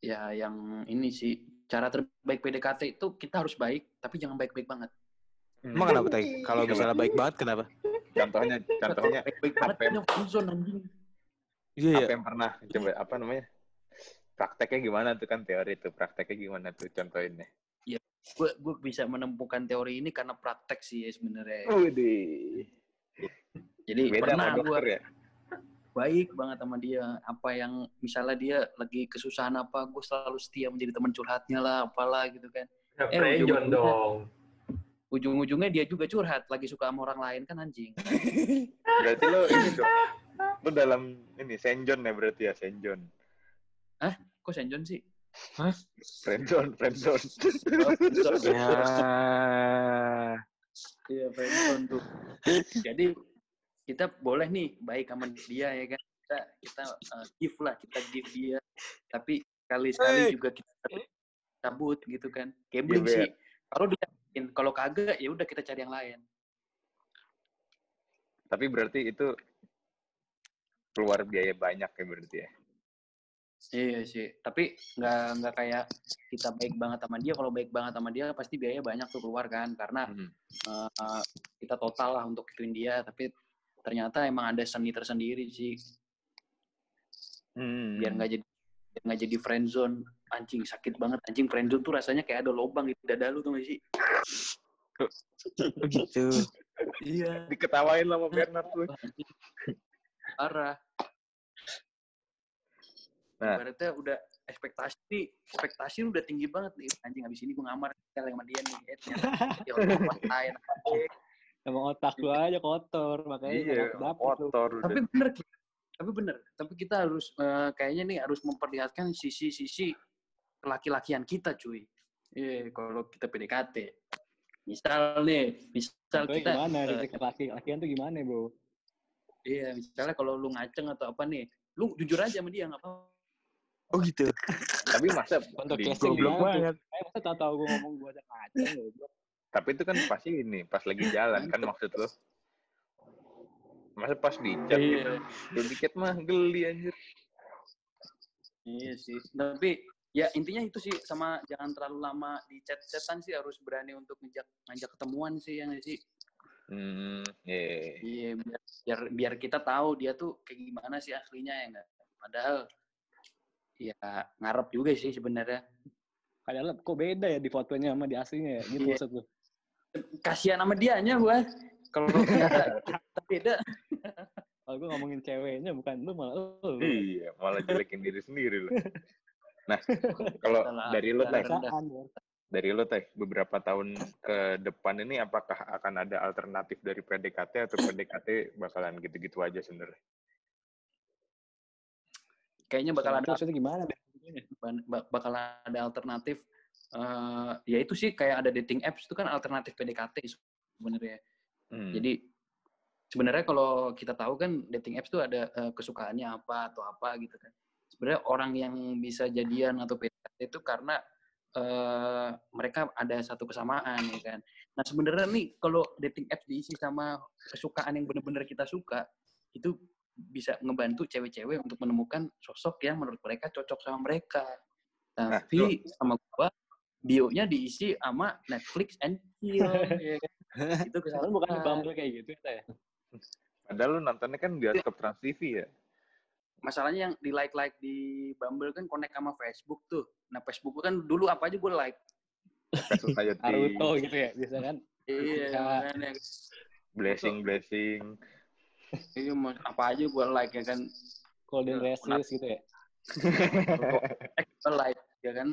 Ya yang ini sih cara terbaik PDKT itu kita harus baik tapi jangan baik-baik banget. Emang kenapa, Tai? Kalau misalnya baik banget, kenapa? Contohnya, contohnya baik-baik banget yang- anjing. Iya, iya. apa yang pernah coba apa namanya? Prakteknya gimana tuh kan teori tuh? Prakteknya gimana tuh contohinnya? Gue gue bisa menemukan teori ini karena praktek sih ya sebenarnya. Widih. Jadi Beda pernah sama gue dokter ya? baik banget sama dia. Apa yang misalnya dia lagi kesusahan apa, gue selalu setia menjadi teman curhatnya lah, apalah gitu kan. Ya, Eh, friendzone ujung-ujungnya- dong. Ujung-ujungnya dia juga curhat, lagi suka sama orang lain kan anjing. Berarti lo ini dong. Lo dalam ini Senjon ya berarti ya Senjon. Kok Senjon sih? Friendzone, friendzone. Ya. Iya, friendzone tuh. Jadi kita boleh nih baik sama dia ya kan. Kita kita uh, give lah, kita give dia. Tapi sekali-sekali juga kita cabut gitu kan. Gambling Iya, sih. Kalau dia kalau kagak ya udah kita cari yang lain. Tapi berarti itu keluar biaya banyak ya berarti ya. Iya sih. Tapi nggak nggak kayak kita baik banget sama dia. Kalau baik banget sama dia pasti biaya banyak tuh keluar kan. Karena Hmm. uh, kita total lah untuk ituin dia. Tapi ternyata emang ada seni tersendiri sih. Hmm. biar nggak jadi biar nggak jadi friend zone anjing sakit banget anjing friend zone tuh rasanya kayak ada lubang di dada lu tuh gak sih Begitu. iya diketawain sama Bernard tuh. parah Nah. Ibaratnya udah ekspektasi ekspektasi udah tinggi banget nih anjing abis ini gue ngamar tel sama dia nih eh, ternyata dia orang lain anjing. Emang otak lu aja kotor, makanya Iya, dapet lu. kotor tapi udah. bener tapi bener tapi kita harus eh, kayaknya nih harus memperlihatkan sisi-sisi laki-lakian kita cuy Iya, kalau kita PDKT misal nih misal Contohnya kita gimana? eh, Titik laki-lakian tuh gimana, bro? Iya, misalnya kalau lu ngaceng atau apa nih, lu jujur aja sama dia nggak apa. Oh gitu. Tapi masa Untuk Goblok tuh? banget. Eh, masa tau tau gue ngomong gue ada kacang goblok. tapi itu kan pasti ini pas lagi jalan kan maksud lo. Masa pas di chat gitu. Iya. Belum dikit mah geli anjir. Iya sih. Tapi ya intinya itu sih sama jangan terlalu lama di chat-chatan sih harus berani untuk ngajak ngajak ketemuan sih yang sih. Hmm, iya. Iya biar, biar biar kita tahu dia tuh kayak gimana sih aslinya ya enggak. Padahal ya ngarep juga sih sebenarnya. Padahal kok beda ya di fotonya sama di aslinya ya? Gitu Iya. maksud lu? Kasihan sama dianya gua. Kalau kita, beda. Kalau gue ngomongin ceweknya bukan lu malah lu. Iya, malah jelekin diri sendiri lo. Nah, kalau dari lo teh, ya. dari lo teh, beberapa tahun ke depan ini apakah akan ada alternatif dari PDKT atau PDKT bakalan gitu-gitu aja sebenarnya? Kayaknya bakal ada Maksudnya gimana? Bakal ada alternatif eh ya itu sih kayak ada dating apps itu kan alternatif PDKT sebenarnya Hmm. jadi sebenarnya kalau kita tahu kan dating apps tuh ada eh, kesukaannya apa atau apa gitu kan sebenarnya orang yang bisa jadian atau PDKT itu karena eh mereka ada satu kesamaan ya kan nah sebenarnya nih kalau dating apps diisi sama kesukaan yang benar-benar kita suka itu bisa ngebantu cewek-cewek untuk menemukan sosok yang menurut mereka cocok sama mereka. Nah, Tapi sama gua bio-nya diisi sama Netflix and chill ya kan. Itu Padahal bukan di kesalahan. Bumble kayak gitu ya. Padahal lu nontonnya kan bioskop Trans TV ya. Masalahnya yang di like-like di Bumble kan connect sama Facebook tuh. Nah, Facebook gua kan dulu apa aja gue like. Naruto gitu ya, biasa kan? Iya, Ya. makanya. blessing, blessing. Iya, apa aja gue like ya kan. Golden Ya, Races gitu ya. Eh, gue like ya kan.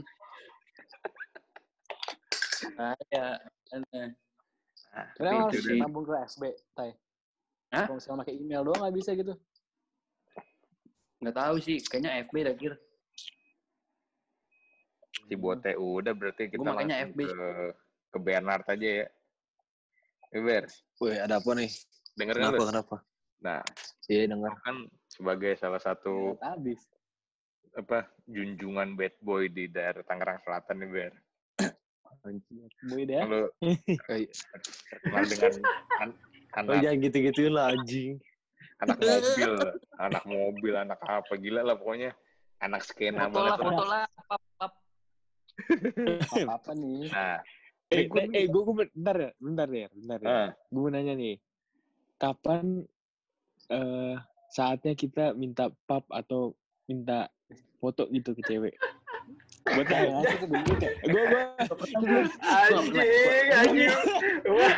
Nah, ya. Nah, Kenapa harus deh. nambung ke SB, Tay? Hah? Kalau misalnya pakai email doang nggak bisa gitu. Nggak tahu sih, kayaknya FB dah kira. si Bote udah berarti kita Gua makanya FB. ke ke Bernard aja ya. Eh, Ber, Wih, ada apa nih? denger nggak Kenapa, kenapa? Nah, Iya, dengar. lu kan sebagai salah satu Nggak Habis. apa junjungan bad boy di daerah Tangerang Selatan nih Ber. Boy deh. Lu Eh, kenal dengan an- Oh anak jangan gitu-gituin lah anjing. anak mobil, anak mobil, anak apa gila lah pokoknya anak skena Foto lah, banget. foto lah. Pap, pap. Apa nih? Nah, Eh, eh, gue, gue bentar ya, bentar ya, bentar ya. ah, Gue mau nanya nih, kapan eh saatnya kita minta pap atau minta foto gitu ke cewek? Gue tanya, gue gue Anjing, anjing. Wah,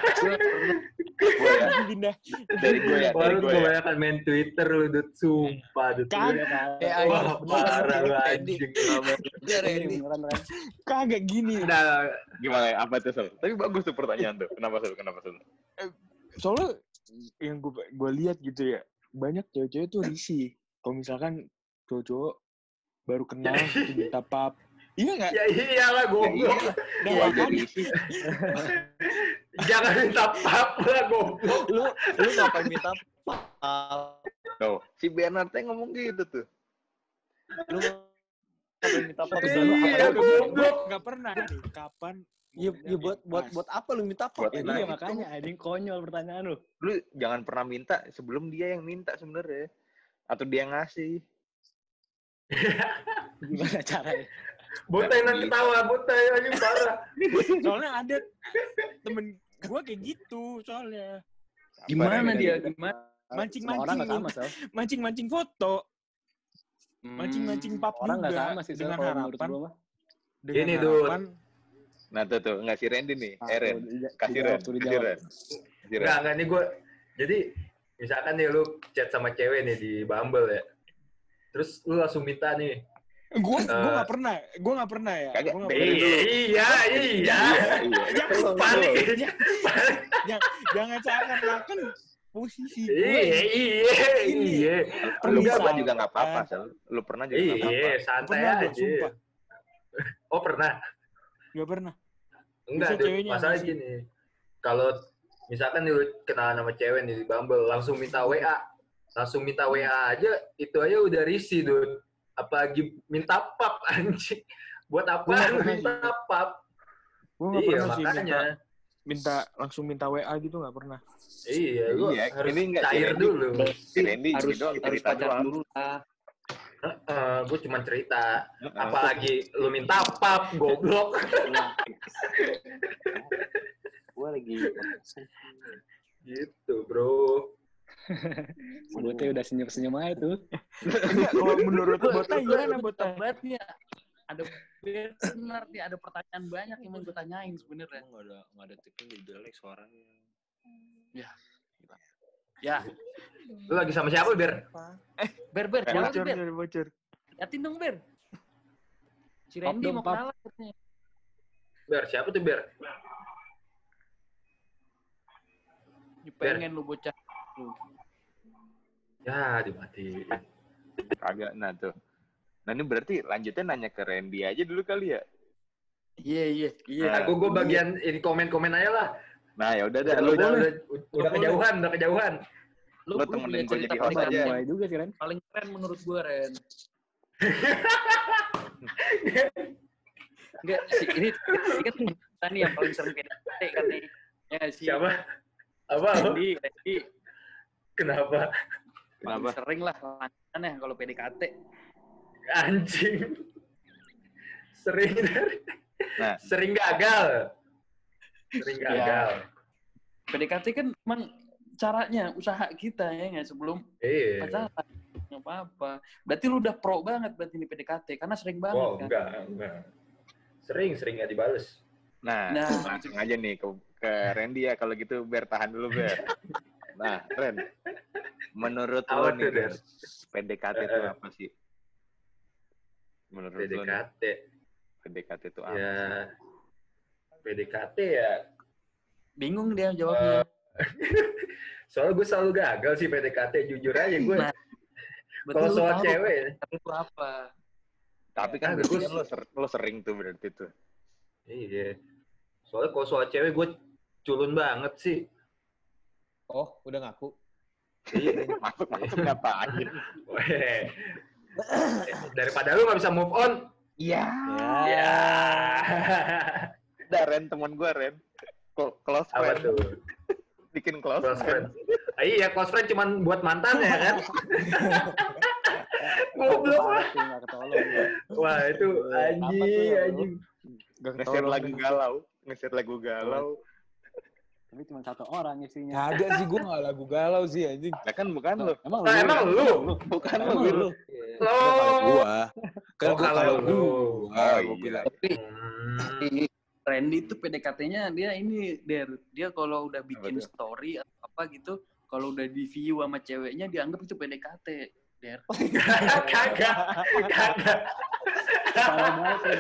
gua ya, pindah. dari gue ya, dari lu gue ya. kebanyakan main Twitter lu, Dut. Sumpah, Dut. Kagak, Eh, Wah, parah lu, anjing. Kagak gini. Nah, Gimana ya? Apa tuh, Sol? Tapi bagus tuh pertanyaan tuh. Kenapa, Sol? Kenapa, Sol? Soalnya yang gue gue lihat gitu ya, banyak cewek-cewek tuh risih. Kalau misalkan cowok-cowok baru kenal gitu minta pap. Iya nggak? ya iyalah goblok. Nah, Iya, jadi. Jangan minta pap lah goblok. Lu lu ngapain minta pal? Tuh, si Bernard teh ngomong gitu tuh. Lu ngapain minta pal? Iya, goblok. Nggak pernah. nih, Kapan? Iya, iya buat buat buat apa lu minta Eh, Nah, iya itu. makanya anjing konyol pertanyaan lu. Lu jangan pernah minta sebelum dia yang minta sebenarnya. Atau dia ngasih. Gimana caranya? Botai nanti ketawa, botai anjing parah. Soalnya ada temen gue kayak gitu soalnya. Gimana Apa, dia? Gimana? Mancing Semua orang nggak sama, mancing, Sel. mancing mancing foto, mancing mancing pap Orang nggak juga sama sih, Sel. dengan harapan, gua dengan Ini, Dut. harapan Nah, tuh tuh, nggak si Randy nih. Ah, Eh, Ren. tuh, dija- Kasih Ren. Kasih. Ren. Enggak, enggak nih gue. Jadi misalkan nih lu chat sama cewek nih di Bumble ya. Terus lu langsung minta nih. gue gue Eh. nggak pernah gue nggak pernah ya Kagak, Gua nggak dengerin pernah. dulu. Iya, iya, iya. Iya. Panik. jangan jangan seakan-akan posisi Iya, gue iya, Ini. iya. Lu Enggak, pernah juga nggak apa-apa, Sel. Lu pernah juga nggak apa-apa. Iya, santai aja. Oh, pernah? nggak pernah Enggak, ceweknya masalah ngasih. gini. Kalau misalkan lu kenalan sama cewek nih di Bumble, langsung minta WA. Langsung minta WA aja, itu aja udah risih, Dut. Apalagi minta pap, anjing. Buat apa Gua minta pap? gue nggak Iya, pernah sih minta makanya. minta langsung minta wa gitu nggak pernah Iya, lu Iya, harus ini enggak, cair dulu. Randy harus harus pacar doang. dulu lah. Gue cuma cerita. Apalagi lu minta pap, goblok. Gua lagi gitu, bro. Bocah udah senyum-senyum aja tuh. enggak kalau menurut botai gimana botai Banget nih, ada benar nih, ada pertanyaan banyak yang mau gue tanyain sebenarnya. Emang nggak ada nggak ada tipnya jadi jelek suaranya. Ya, Lu lagi sama siapa, Ber? Ber, Ber, jangan bocor Ber. bocor Liatin dong, Ber. Si Randy mau kenalan katanya. Ber, siapa tuh, Ber? Dia pengen lu bocah. Ya, dimatiin. Kagak, nah tuh. Nah ini berarti lanjutnya nanya ke Randy aja dulu kali ya. Iya, iya, iya. Nah, gue bagian ini komen-komen aja lah. Nah ya udah dah, Udah, lu udah, dah. udah, udah kejauhan, udah kejauhan. Lu, Lu temenin cerita jadi host paling aja. juga sih, Ren. paling keren menurut gue, Ren. Enggak, sih, ini, ini kan temen kita nih yang paling sering PDKT kan nih. Ya sih. Siapa? Apa? Randy, Randy. Kenapa? Paling Kenapa? sering lah lanjutannya kalau PDKT. Anjing. Sering dari. Nah. Sering gagal. Sering Ya. gagal. PDKT kan emang caranya usaha kita ya nggak sebelum Iya. pacaran nggak apa-apa. Berarti lu udah pro banget berarti ini PDKT karena sering banget Wow, kan. enggak, enggak. Sering, sering nggak dibales. Nah, Nah. langsung aja nih ke, ke Randy ya. Kalau gitu Ber tahan dulu Ber. Nah, Ren. Menurut lo Apa nih? Ren, PDKT itu Eh, eh. apa sih? Menurut lo nih, PDKT. PDKT itu apa? Ya. PDKT ya. Bingung dia jawabnya. Soalnya gue selalu gagal sih PDKT. Jujur aja gue. Nah, Kalau soal tahu cewek, itu apa? Tapi kan Ah, berarti gue- kan lo, ser- lo sering tuh berarti tuh. Iya. Soalnya kalau soal cewek gue culun banget sih. Oh, udah ngaku. Iya. Masuk masuk ngapain? Daripada lu nggak bisa move on. Iya. Ya. Ada Ren, teman gue Ren. Clo- Close Apa friend. tuh? Bikin close, Close friend. friend. Ah, iya, close friend cuman buat mantan ya kan? Goblok. Nggak ketolong. Wah, itu Apa anjing, ya, anjing. Gak Nge-share lagu galau. Nge-share lagu galau. Tapi cuma satu orang isinya. Kagak sih, gue gak lagu galau sih anjing. Nah kan bukan lu. Emang Nah, emang lu? Bukan lu. Lu? Lo. Gua. Kan Oh, gua kalau kalau lu. gua, Oh, gua iya. bilang. Tapi Hmm. Randy tuh PDKT-nya dia ini der dia kalau udah bikin tuh? story atau apa gitu kalau udah di view sama ceweknya dianggap itu PDKT der Kagak. Kagak. Parah banget.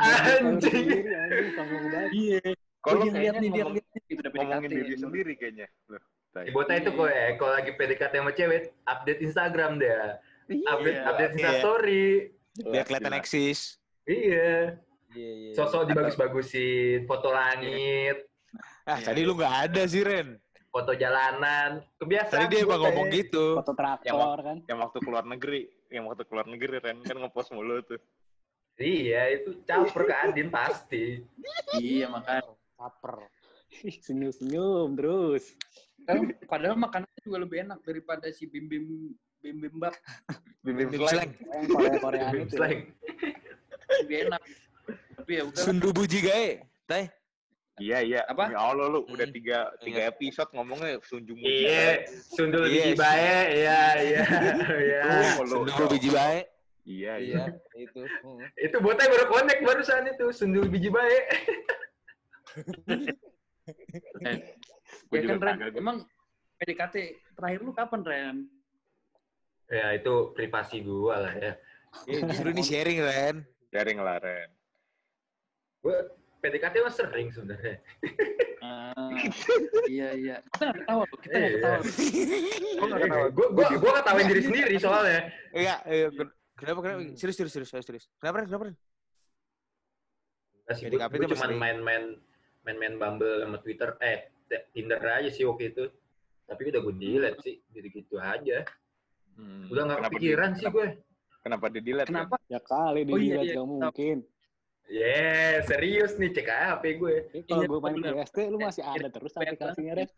Ren. Anjing. Iya Kalau dia lihat nih dia lihat gitu udah ngomongin PDKT diri sendiri kayaknya. Loh, itu kok ya, kalau lagi PDKT sama cewek, update Instagram dia. Update, Iya. update Iya. Instastory. Biar kelihatan eksis. Iya. Iya, iya. Sosok dibagus-bagusin, foto langit, Ah, tadi lu gak ada sih, Ren. foto jalanan. Kebiasaan. Tadi dia emang ngomong gitu. Foto traktor kan. Yang waktu keluar negeri, yang waktu keluar negeri Ren kan ngepost mulu tuh. Iya, itu caper ke Adin pasti. iya makanya Caper. Senyum-senyum terus. Padahal, padahal makanannya juga lebih enak daripada si bim bim bim bim bab Bim Bim slang. Yang Korea-Koreaan Bim itu. slang. lebih enak tapi ya udah Sundu buji gae. Teh. Iya iya. Apa? Ya Allah lu udah Hmm. tiga tiga episode ngomongnya sunjung muji. Iya, sundul Iya, biji bae, iya, iya, iya. Sundu biji bae. Iya iya. Iya, itu. Itu botai baru connect barusan itu, sundul biji bae. Ya juga kan Ren emang PDKT terakhir lu kapan Ren Ya itu privasi gua lah ya. Ya, justru ini sharing, Ren. Jaring lah Ren. Gue PDKT mah sering sebenarnya. Ah, iya iya kita nggak ketawa kita nggak Iya. ketawa Gue gak ketawa. Gue gue gue ketawain diri sendiri soalnya. Iya, iya. ken- Kenapa, kenapa? Serius, serius, serius, serius, serius. Kenapa? Kenapa, Ren? Gak sih, PDKT gue itu cuma main-main main-main Bumble sama Twitter, eh Tinder aja sih waktu itu. Tapi udah gue delete sih, gitu-gitu aja. Hmm. Udah gak Kenapa kepikiran di- sih gue. Kenapa di delete? kenapa Ya kali Oh, iya, dilihat iya. gak mungkin. Yeah, serius nih cek aja HP gue. Kalau Iya, gue main bener. PST, lu masih ada terus aplikasinya, Ren.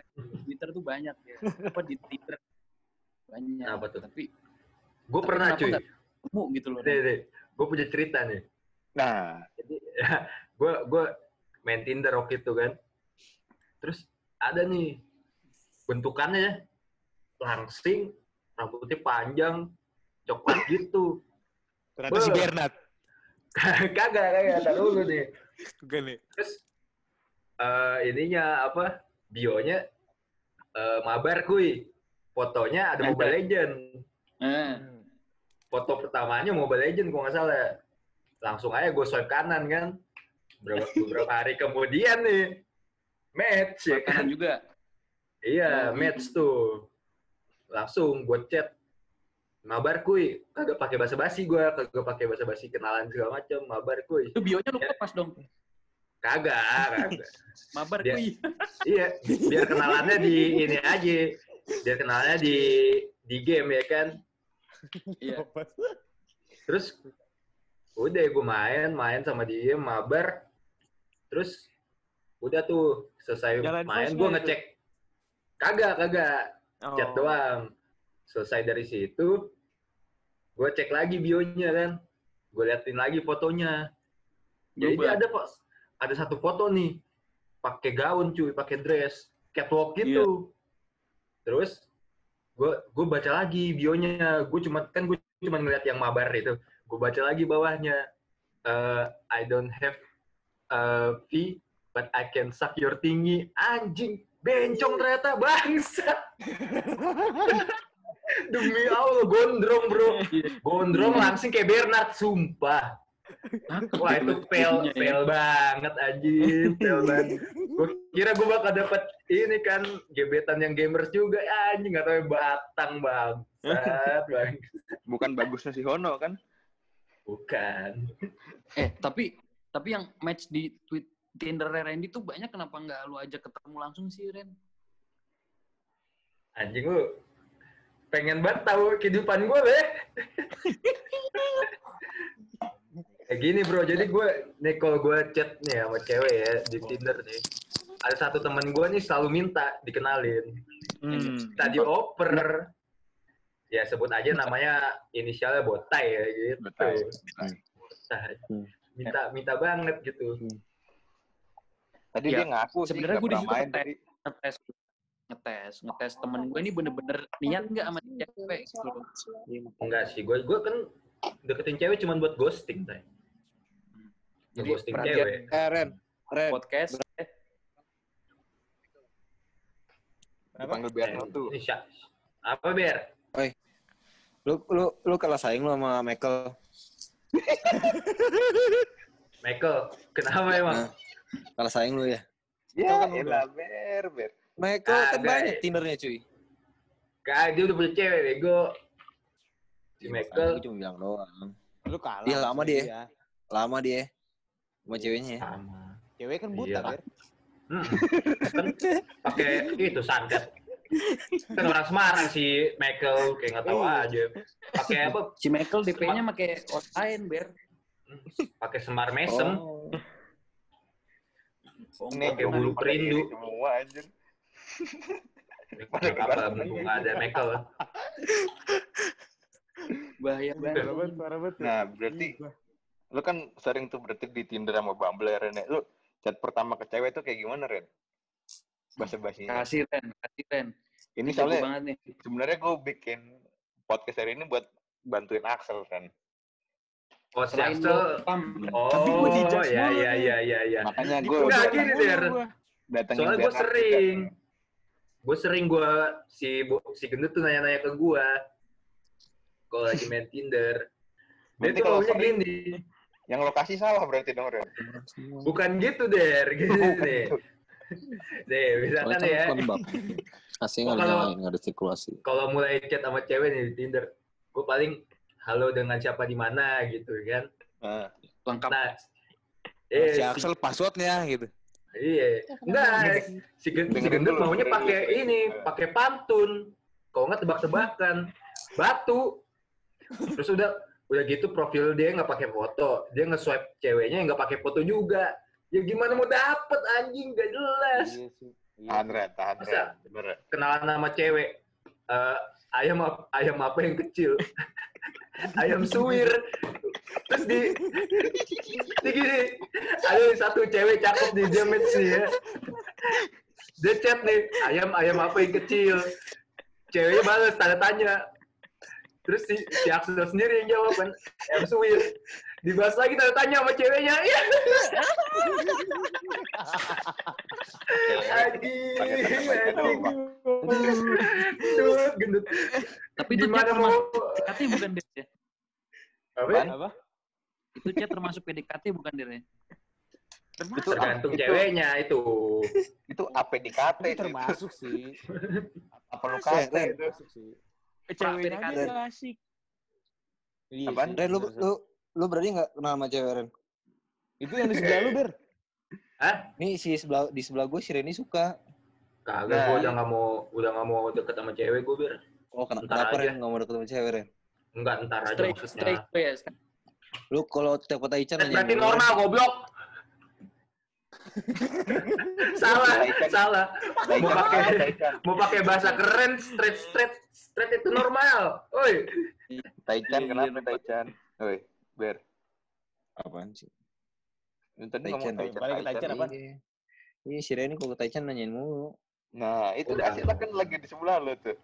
Twitter tuh banyak ya apa di Twitter banyak Apa tuh? tapi Gue pernah cuy. ketemu gitu loh Deh, deh. Gue punya cerita nih. Nah, Jadi gue gue main Tinder waktu itu kan. Terus ada nih bentukannya langsing, rambutnya panjang, coklat gitu. Ternyata si. Bernard. kagak, kagak. Tar dulu nih. Bukan nih. Terus eh ininya apa? Bionya eh, mabar kuy. Fotonya ada. Mobile Legend. eh, Foto pertamanya Mobile Legend kalau nggak salah. Langsung aja gue swipe kanan kan. Beberapa, beberapa hari kemudian nih. Match ya kan. kanan juga Iya, Oh, match tuh. Langsung gue chat. Mabar kuy. Kagak pakai basa-basi gue. Kagak pakai basa-basi kenalan segala macam. Mabar kuy. itu bionya lu pas dong Kagak, kagak. mabar Dia- kuy Iya, biar kenalannya di ini aja. Biar kenalannya di di game ya kan. iya Terus udah gue main, main sama dia, mabar. Terus udah tuh selesai Jalan main gue ngecek. Kagak, kagak. Chat Oh. doang. Selesai dari situ, gue cek lagi bionya kan. Gue liatin lagi fotonya. Jadi Berubah. dia ada pos, ada satu foto nih, pakai gaun cuy, pakai dress, catwalk gitu. Terus gue gue baca lagi bionya, gue cuma kan gue cuma ngeliat yang mabar itu, gue baca lagi bawahnya, Eh, I don't have uh, fee, but I can suck your tinggi, anjing, bencong ternyata bangsa. Demi Allah, gondrong bro, gondrong langsing kayak Bernard, sumpah. Wah itu pel, pel banget anjing, pel banget. Gue kira gue bakal dapet ini kan gebetan yang gamers juga, anjing nggak tahu yang batang bang. bang. bukan bagusnya si Hono kan? Bukan. eh tapi tapi yang match di tweet Tinder Randy tuh banyak kenapa nggak lu ajak ketemu langsung sih Ren Anjing lu pengen banget tahu kehidupan gue deh. Kayak gini bro, jadi gue nih kalau gue chat nih sama cewek ya di Tinder nih, ada satu teman gue nih selalu minta dikenalin, Hmm. minta dioper, ya sebut aja namanya inisialnya Botai ya gitu. Botai. Botai. Hmm. Minta minta banget gitu. Tadi Ya, dia ngaku sih sebenarnya gue di main tadi. Ngetes ngetes ngetes temen gue ini bener-bener niat nggak sama cewek gitu loh. Enggak sih, gue gue kan deketin cewek cuma buat ghosting, tay. Jadi ghosting perhatian cewek. Eh, Ren. Ren. podcast eh, Dipanggil biar tuh. Ini Sya- Apa Ber? Lu lu lu kalah saing lu sama Michael. Michael, kenapa emang? Nah, kalah saing lu ya. Ya, kan elah ber, ber. Michael kan Ada. banyak Tindernya cuy. Kak, dia udah punya cewek, bego. Si Michael, Aku cuma bilang doang. Lu kalah. Iya, lama dia. Lama Lama dia sama ceweknya ya. sama. Cewek kan buta, Iya. Ber. Hmm. Kan pakai itu santet. Kan orang Semarang si Michael kayak nggak tahu Iya. aja. Pakai apa? si Michael DP-nya pakai online ber Pakai semar mesem. Oh. Ini Pakai bulu perindu. Semua anjir. Nggak apa mumpung nggak ada Michael. bahaya banget Parah. Nah, berarti lu kan sering tuh berarti di Tinder sama Bumble ya, Ren. Lu chat pertama ke cewek tuh kayak gimana, Ren? Bahasa basinya. kasih Ren kasih Ren Ini soalnya banget nih sebenarnya gue bikin podcast hari ini buat bantuin Axel, Ren. Oh, si selain Axel. lo pam Oh, ya ya ya ya ya. Makanya gue Enggak gini, Der. datangin Soalnya gue sering. Gue sering gue si si gendut tuh nanya-nanya ke gue. Kalau lagi main Tinder. Dia tuh kalau maunya sering- gini. Yang lokasi salah berarti dong, Ren. Bukan gitu, Der. Nih. Nih, misalkan Soalnya ya. kan lembab. Aslinya Oh, nggak kalau- nyalain, nggak ada sirkulasi. Kalau mulai chat sama cewek nih di Tinder. Gue paling halo dengan siapa di mana gitu kan. Nah, lengkap Nah, eh, Si si- Axel passwordnya gitu. Iya. Enggak, si, gen- si gendut maunya pakai ini, pakai pantun. Kalau nggak tebak-tebakan. Batu. Terus udah udah gitu profil dia nggak pakai foto. Dia nge-swipe ceweknya nggak pakai foto juga. Ya gimana mau dapet anjing gak jelas. Iya sih. Iya. tahan, Ren. Tahan, Ren. Kenalan nama cewek. Eh, ayam ayam apa yang kecil? ayam suwir. Terus di, di gini, ada satu cewek cakep di dia match nih ya. Dia chat nih, ayam ayam apa yang kecil? Ceweknya balas tanda tanya. Terus si, si Axel sendiri yang jawab kan, ayam suwir. Dibahas lagi tanda tanya sama ceweknya. Iya. Anjing. Gendut, tapi itu Gimana mau? PDKT bukan Der ya Apa? Apa? itu chat termasuk PDKT bukan Der ya Itu Tergantung itu, ceweknya itu. Itu APDKT Itu itu. termasuk sih. Apa lu Eh, kata Ren. itu? Termasuk sih. Cewek PDKT. aja nggak asik. Iya Apaan? sih, Ren, lu, lu, lu berarti nggak kenal sama cewek, Ren? Itu yang di sebelah lu, Ber. Hah? Nih si sebelah di sebelah gue si Reni suka. Kagak, Nah. gue udah nggak mau udah nggak mau deket sama cewek gue bir. Oh, kenapa. Ren nggak mau deket sama cewek, Ren? Enggak, ntar aja straight maksudnya. straight ya Lu kalau tiap kota Ican Eh, Berarti normal goblok. salah, salah. Mau pakai mau pakai bahasa keren, straight straight straight itu normal. Oi, Taichan, Iya, kenapa lupa. Taichan? Oi, Ber. Apaan sih? Ngomong Taichan. Taichan, Taichan apa? Iya. Iya, si Reni kalau ke Taichan nanyain mulu. Nah, itu Udah. Kan lagi di sebelah lu tuh.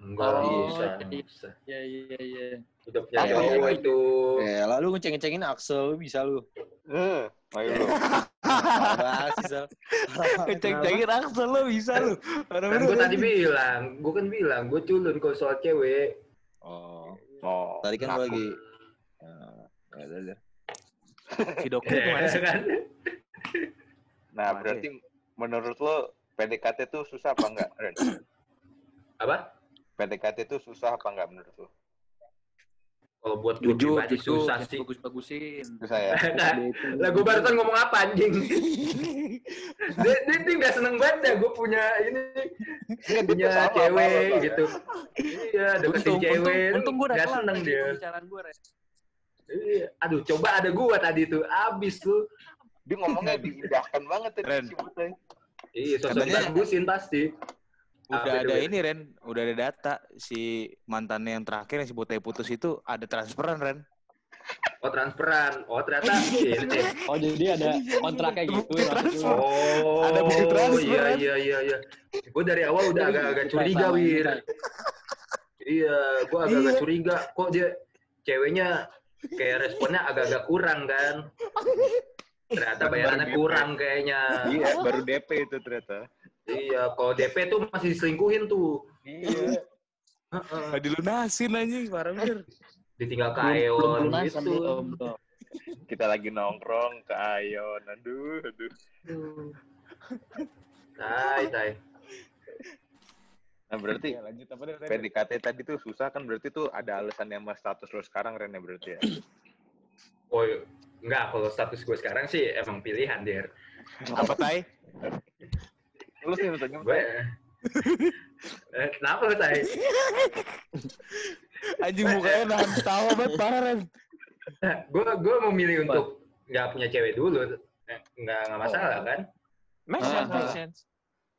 Enggak Oh, bisa, jadi- nggak bisa. ya iya iya Udah punya Ayo, cewek ayo. itu. Eh, lalu ngeceng-ngecengin Axel, bisa lu. Eh, ayo lu. Ngecek-cekin Axel lu bisa lu. Kan gue tadi bilang, gue kan bilang, gue culun kalau soal cewek. Oh, Oh, tadi kan gue lagi. Nah, ya. Si dokter ke mana sih? kan? Nah, berarti menurut lo PDKT tuh susah apa enggak, Ren? Apa? PDKT tuh susah apa enggak menurut lo? Kalau buat gue jujur pribadi jujur susah sih. bagus-bagusin Susah ya? lah gue barusan ngomong apa anjing? dia, dia, dia gak seneng banget dah gue punya ini punya sama, sama, cewek sama. gitu. Iya, deketin untung untung cewek. untung gue udah gak seneng dia. pembicaraan gue. Iya. Aduh, coba ada gua tadi tuh. Abis tuh. Dia ngomongnya diindahkan banget tadi. Iya, sosok bagusin pasti. Udah Apa ada ini Ren, udah ada data si mantannya yang terakhir yang si Botai putus itu ada transferan Ren. Oh, transferan. Oh, ternyata ini. Oh jadi ada kontrak kayak gitu. Bukti transfer. Oh, Ada bukti transfer, iya, iya, iya, iya. Gue dari awal udah agak-agak curiga, Wir. Iya, gue agak-agak Iya. curiga. Kok dia ceweknya kayak responnya agak-agak kurang kan? Ternyata bayarannya kurang kayaknya. Iya, baru DP itu ternyata. Iya, kalau DP tuh masih diselingkuhin tuh. Iya. Heeh. Dilunasin anjing, parah bener. Ditinggal ke Aeon gitu. Kita lagi nongkrong ke Ayon. Aduh, aduh. Tai, tai. Nah, berarti Ya, lanjut apa deh? PDKT tadi tuh susah kan berarti tuh ada alasan yang sama status lo sekarang Ren ya berarti ya. Oh, enggak. Kalau status gue sekarang sih emang pilihan, Der. Apa Tai? Lu sih tanya Gue... Eh, kenapa lu, Tai? Anjing mukanya nahan tawa banget parah Ren. gue gue mau milih untuk nggak punya cewek dulu Eh, nggak nggak masalah kan Make Ah, sense, make sense.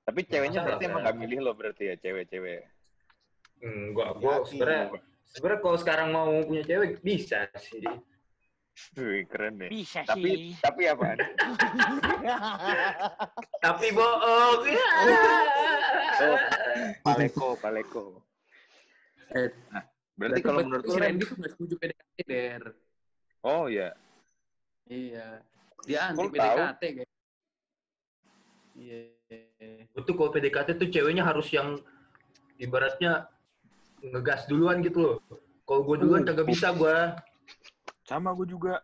Tapi ceweknya masalah, berarti emang kan? gak milih lo berarti ya cewek-cewek. hmm, gue gue Yakin. sebenarnya sebenarnya kalau sekarang mau punya cewek bisa sih Wih, keren nih. Bisa Tapi sih. tapi apaan? tapi bohong ya. Oh, paleko, paleko. Eh, Nah, berarti kalau menurut si Randy tuh nggak setuju PDKT, Der. oh ya, Iya. Dia anti Kok lu tahu? PDKT, guys. Iya. Betul kalau PDKT tuh ceweknya harus yang ibaratnya ngegas duluan gitu loh. Kalau gue duluan kagak bisa gue. Sama gue juga.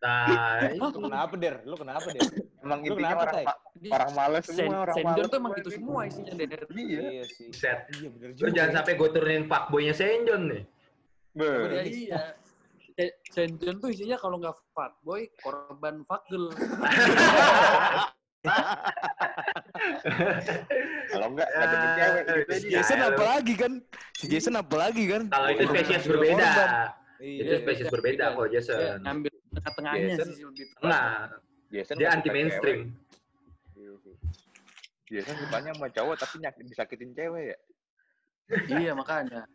Nah, itu. Kenapa Der? Lu kenapa Der? emang Lu intinya kenapa, orang ma- orang males Sen semua orang males. tuh emang gitu semua isinya, Der. Iya. Iya sih. Set. Iya bener Lu jangan sampai gue turunin fuckboynya Senjon nih. Be. Iya. Se- Sendon tuh isinya kalau nggak fuckboy, korban fuckgirl. Kalau enggak ada cewek gitu aja. Jason apa lagi kan? Si Jason apa lagi kan? Kalau itu spesies berbeda. Korban. Itu Iya. spesies berbeda kalau Dia Jason. ngambil tengah-tengahnya Jason- sih lebih. Enggak, Jason dia anti mainstream. cewek. Jason sukanya sama cowok tapi nyakin disakitin cewek ya. Iya, makanya.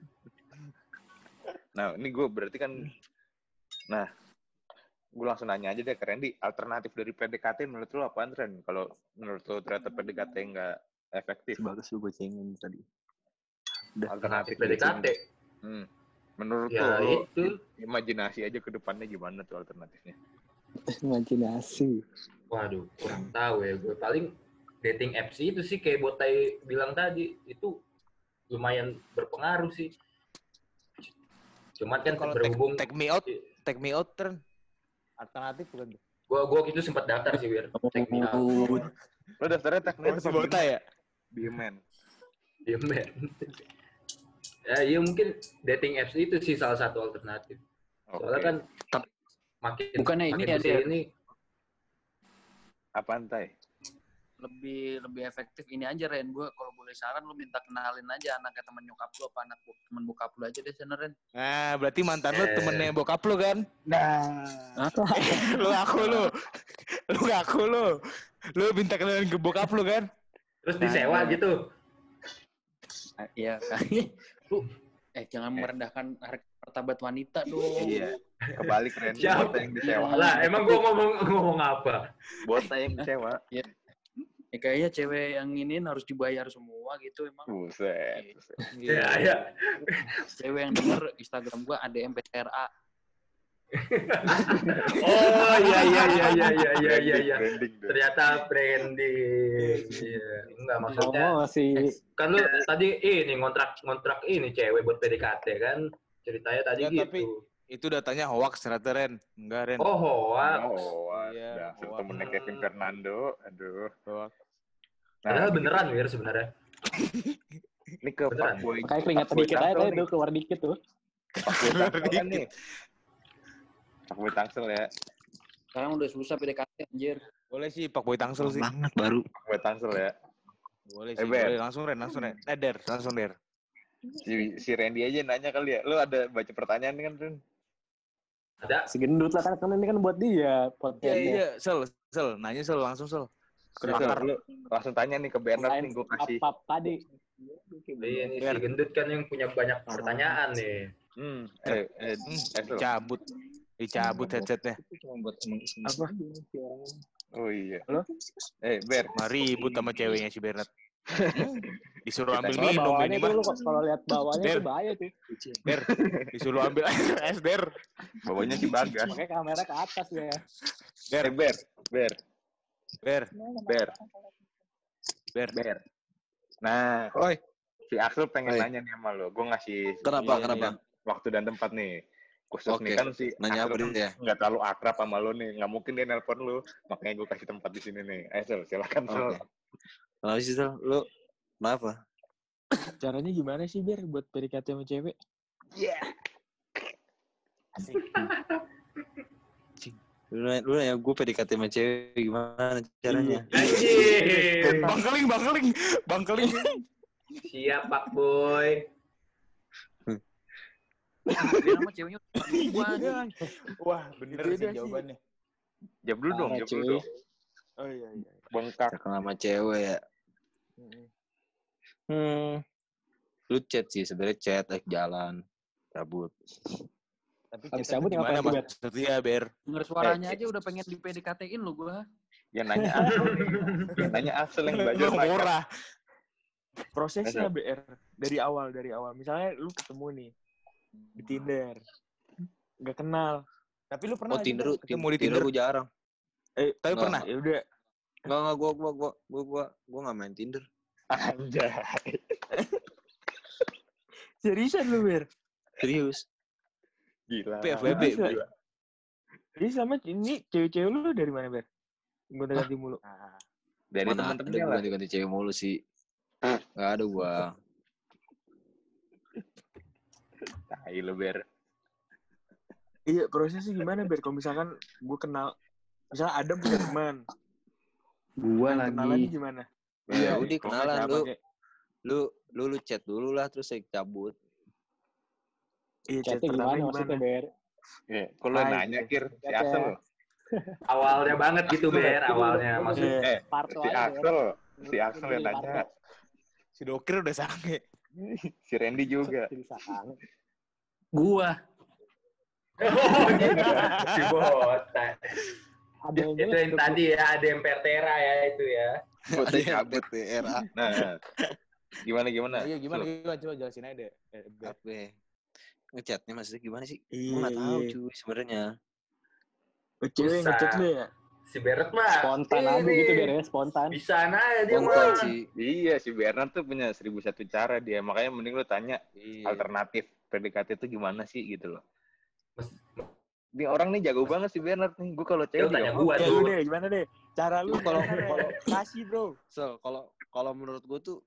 Nah, ini gue berarti kan Nah, gue langsung nanya aja deh ke Randy, alternatif dari PDKT menurut lo apaan, Ren? Kalau menurut lo ternyata PDKT nggak efektif, Bagus lu gue cengin tadi. Alternatif PDKT. Hmm. Menurut Ya lo, itu. imajinasi aja ke depannya gimana tuh alternatifnya? Imajinasi. Waduh, kurang tahu ya. Gue paling dating apps itu sih kayak Botai bilang tadi itu lumayan berpengaruh sih. Cuman kan Kalau take, berhubung take me out, take me out Ren. Alternatif bukan? tuh? gua gua itu sempat daftar sih Wir. Take me out. Lo daftarnya teknik Oh, si Bota ya? Diemen. Iya, men. Ya iya mungkin dating apps itu sih salah satu alternatif. Soalnya kan makin Bukannya ini makin ya, Der? ke sini Apaan, Tai? lebih lebih efektif ini aja Ren gue kalau boleh saran lu minta kenalin aja anaknya temen nyokap lu apa anak temen bokap lu aja deh sana Ren Nah, berarti mantan lu Eh. temennya bokap lu kan? Nah. lu ngaku lu. Lu ngaku lu. Lu minta kenalin ke bokap lu kan? terus disewa gitu. Ah, iya kali lu eh jangan merendahkan harga martabat wanita dong Iya. Kebalik, Ren. Bota yang disewa. Lah, emang gua ngomong ngomong apa? Bota yang disewa. ya, kayaknya cewek yang ini harus dibayar semua gitu emang Buset. buset. Ya, ya. cewek yang denger Instagram gua ADM PTRA Oh iya iya iya iya iya iya iya iya. Branding deh. Ternyata branding. Iya. Enggak maksudnya Oh, masih kan lu tadi ini ngontrak ngontrak ini cewek buat PDKT kan ceritanya tadi Ya, gitu. tapi Itu datanya hoax ternyata Ren. Enggak Ren. Oh hoax. Oh, Iya, dasar hoax. temennya Kevin Fernando. Aduh. Hoax. Padahal ini- beneran Wir sebenarnya. Ini ke Beneran. Fuckboy. makanya keringat Fuckboy dikit aja tuh nih. keluar dikit tuh. Fuckboy Tangsel kan nih. Fuckboy Tangsel ya. sekarang udah susah PDKT anjir Boleh sih Pak Boy Tangsel sih. Banget baru. Fuckboy Tangsel ya. Boleh Eh, sih. Boleh langsung Ren, langsung Ren. Eh, Der, langsung Der. Si, si Randy aja nanya kali ya. Lu ada baca pertanyaan kan, Ren? Ada. Si gendut lah kan, kan ini kan buat dia Iya, podcastnya. iya, sel, sel, nanya sel langsung sel. Kenapa lu langsung tanya nih ke Bernard nih gue kasih. pap tadi. Iya nih si gendut kan yang punya banyak pertanyaan nih. Hmm, eh, eh, Hmm, eh, Sel. Dicabut, dicabut headsetnya. Apa? Oh iya. Halo? Eh, Ber, Mari ribut sama ceweknya si Bernard. Disuruh ambil minum ini mah. kalau lihat bawahnya tuh bahaya tuh. Ber, disuruh ambil es Der. bawahnya si Bagas. Makanya kamera ke atas ya. Eh, Ber, Ber, Ber, Ber, Ber. Ber. Nah, Oi, si Axel pengen Oi. nanya nih sama lo. Gue ngasih kenapa? Iya, kenapa? waktu dan tempat nih. Khusus nih Oke. kan si Nanya kan dia? nggak terlalu akrab sama lo nih. Nggak mungkin dia nelpon lo. Makanya gue kasih tempat di sini nih. Eh, Sel, silakan Sel. Oke. Kenapa sih, Sel? Lu kenapa? Caranya gimana sih biar buat PDKT sama cewek? Lu nanya, lu nanya gue PDKT sama cewek gimana caranya? Anjir. Bangkeling, bangkeling, bangkeling. Siap Pak Boy. Nama ceweknya Iwan. Wah, bener Beda sih jawabannya. Jawab dulu dong, jawab dulu dong. Oh iya iya. Bengkak. Terkenal sama cewek ya. Mm-mm. Hmm. Lu chat sih, sebenarnya chat, like jalan, cabut. Tapi Habis cabut gimana ngapain tuh, Ber? maksudnya, Ber? Denger suaranya aja udah pengen di PDKT-in lu gua. Yang nanya Axel nih. Yang nanya Axel yang belajar murah. Prosesnya BR dari awal dari awal. Misalnya lu ketemu nih di Tinder, nggak kenal. Tapi lu pernah Oh, Tinder, Ber, ketemu di Tinder Tinder. gue jarang. Eh, Tapi Nggak. pernah. ya udah. Enggak, enggak, gua, gua, gua, gua, gua, gua nggak main Tinder. Anjay. Seriusan lu Ber? Serius. Gila. Tapi FWB, Bisa. gila. Jadi sama ini cewek-cewek lu dari mana Ber? Gue ganti mulu. Dari Mana ada teman-temannya gua lah. ganti-ganti cewek mulu sih. Gak ada gua. Tai lu, Ber. Iya prosesnya gimana Ber? Kalau misalkan gue kenal, misalnya Adam punya teman, Gua kenalan lagi. gimana? Ya Nah, udah Kalau kenalan nggak lu. Lu lu lu chat dulu lah terus saya cabut. Iya, chat pertama gimana maksudnya, gimana? Ber? Ya, kok lu Hai. nanya, Kir? Si. Axel. Awalnya banget gitu Ber, awalnya maksudnya. Eh, si. Axel. Si Axel yang nanya. Si Dokir udah sange. Si Randy juga. Gua. Oh, gitu. Si botak. Ada yang Itu yang tadi ya, ada yang pertera ya itu ya. Ada yang PTRA. Nah, gimana gimana? Iya, gimana? Gimana? Coba jelasin aja deh. Eh. Apa? ya? Ngechatnya maksudnya gimana sih? Gua nggak tahu iya. cuy sebenarnya. Oh, Cewek ngechat lu ya? Si Beret mah. Spontan aja ini, gitu, Ber ya. Spontan. Bisa aja dia Konten mah. sih. Iya, si Bernard tuh punya seribu satu cara dia. Makanya mending lu tanya Iya. alternatif PDKT itu gimana sih gitu loh. Ini orang nih jago banget si Bernard nih. Gue kalau cewek tanya gua lu tuh. deh, gimana deh? Cara lu Kalau- kalau- kasih bro. So, kalau kalau menurut gue tuh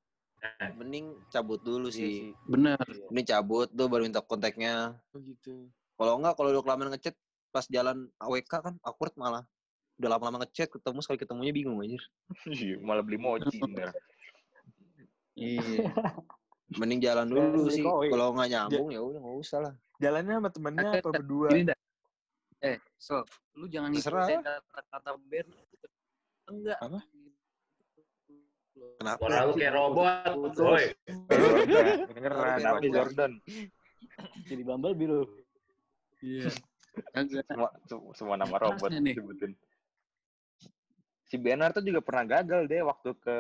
mending cabut dulu sih. Bener. Ini cabut tuh baru minta kontaknya. Oh gitu. Kalau enggak kalau udah kelamaan ngechat pas jalan AWK kan awkward malah. Udah lama-lama ngechat ketemu sekali ketemunya bingung anjir. Iya, malah beli mochi. Iya. Mending jalan dulu beli sih. Kalau nggak nyambung ya udah nggak usah lah. Jalannya sama temennya apa berdua? Gini dah. Eh, so, lu jangan Terserah. ngikutin kata-kata Ben. Enggak. Apa? Kenapa? Suara lu kayak robot. Woi. Jordan, kedengeran. Jordan. Apa Jordan? Jadi Bumble biru. Iya. Semua, se- semua nama robot disebutin. Si Bernard tuh juga pernah gagal deh waktu ke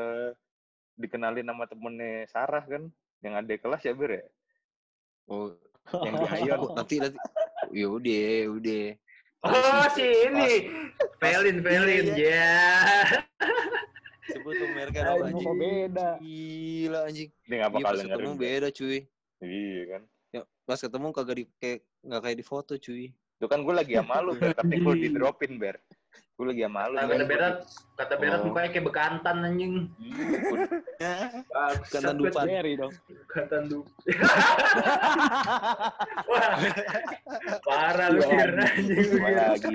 dikenalin nama temennya Sarah kan. Yang ada kelas ya Ber ya? Oh, Yang di Ayon. nanti nanti. Ya udah, udah. Oh, si ini. Felin, Felin. Ya. Sebut tuh mereka dong ini anjing. beda. Gila anjing. Dia nggak Iya bakal pas ketemu beda cuy. Iya kan. Ya, pas ketemu kagak di kayak nggak kayak di foto cuy. Itu kan gue lagi sama lu, Ber. tapi gue di dropin, Ber. Gue lagi sama lu. Kata Berat, kata Berat Oh. mukanya kayak bekantan anjing. Bangsat, Bukan tandupan. Jerry dong. Bekantan du. Wah. Parah lu Fir, anjing. Lagi.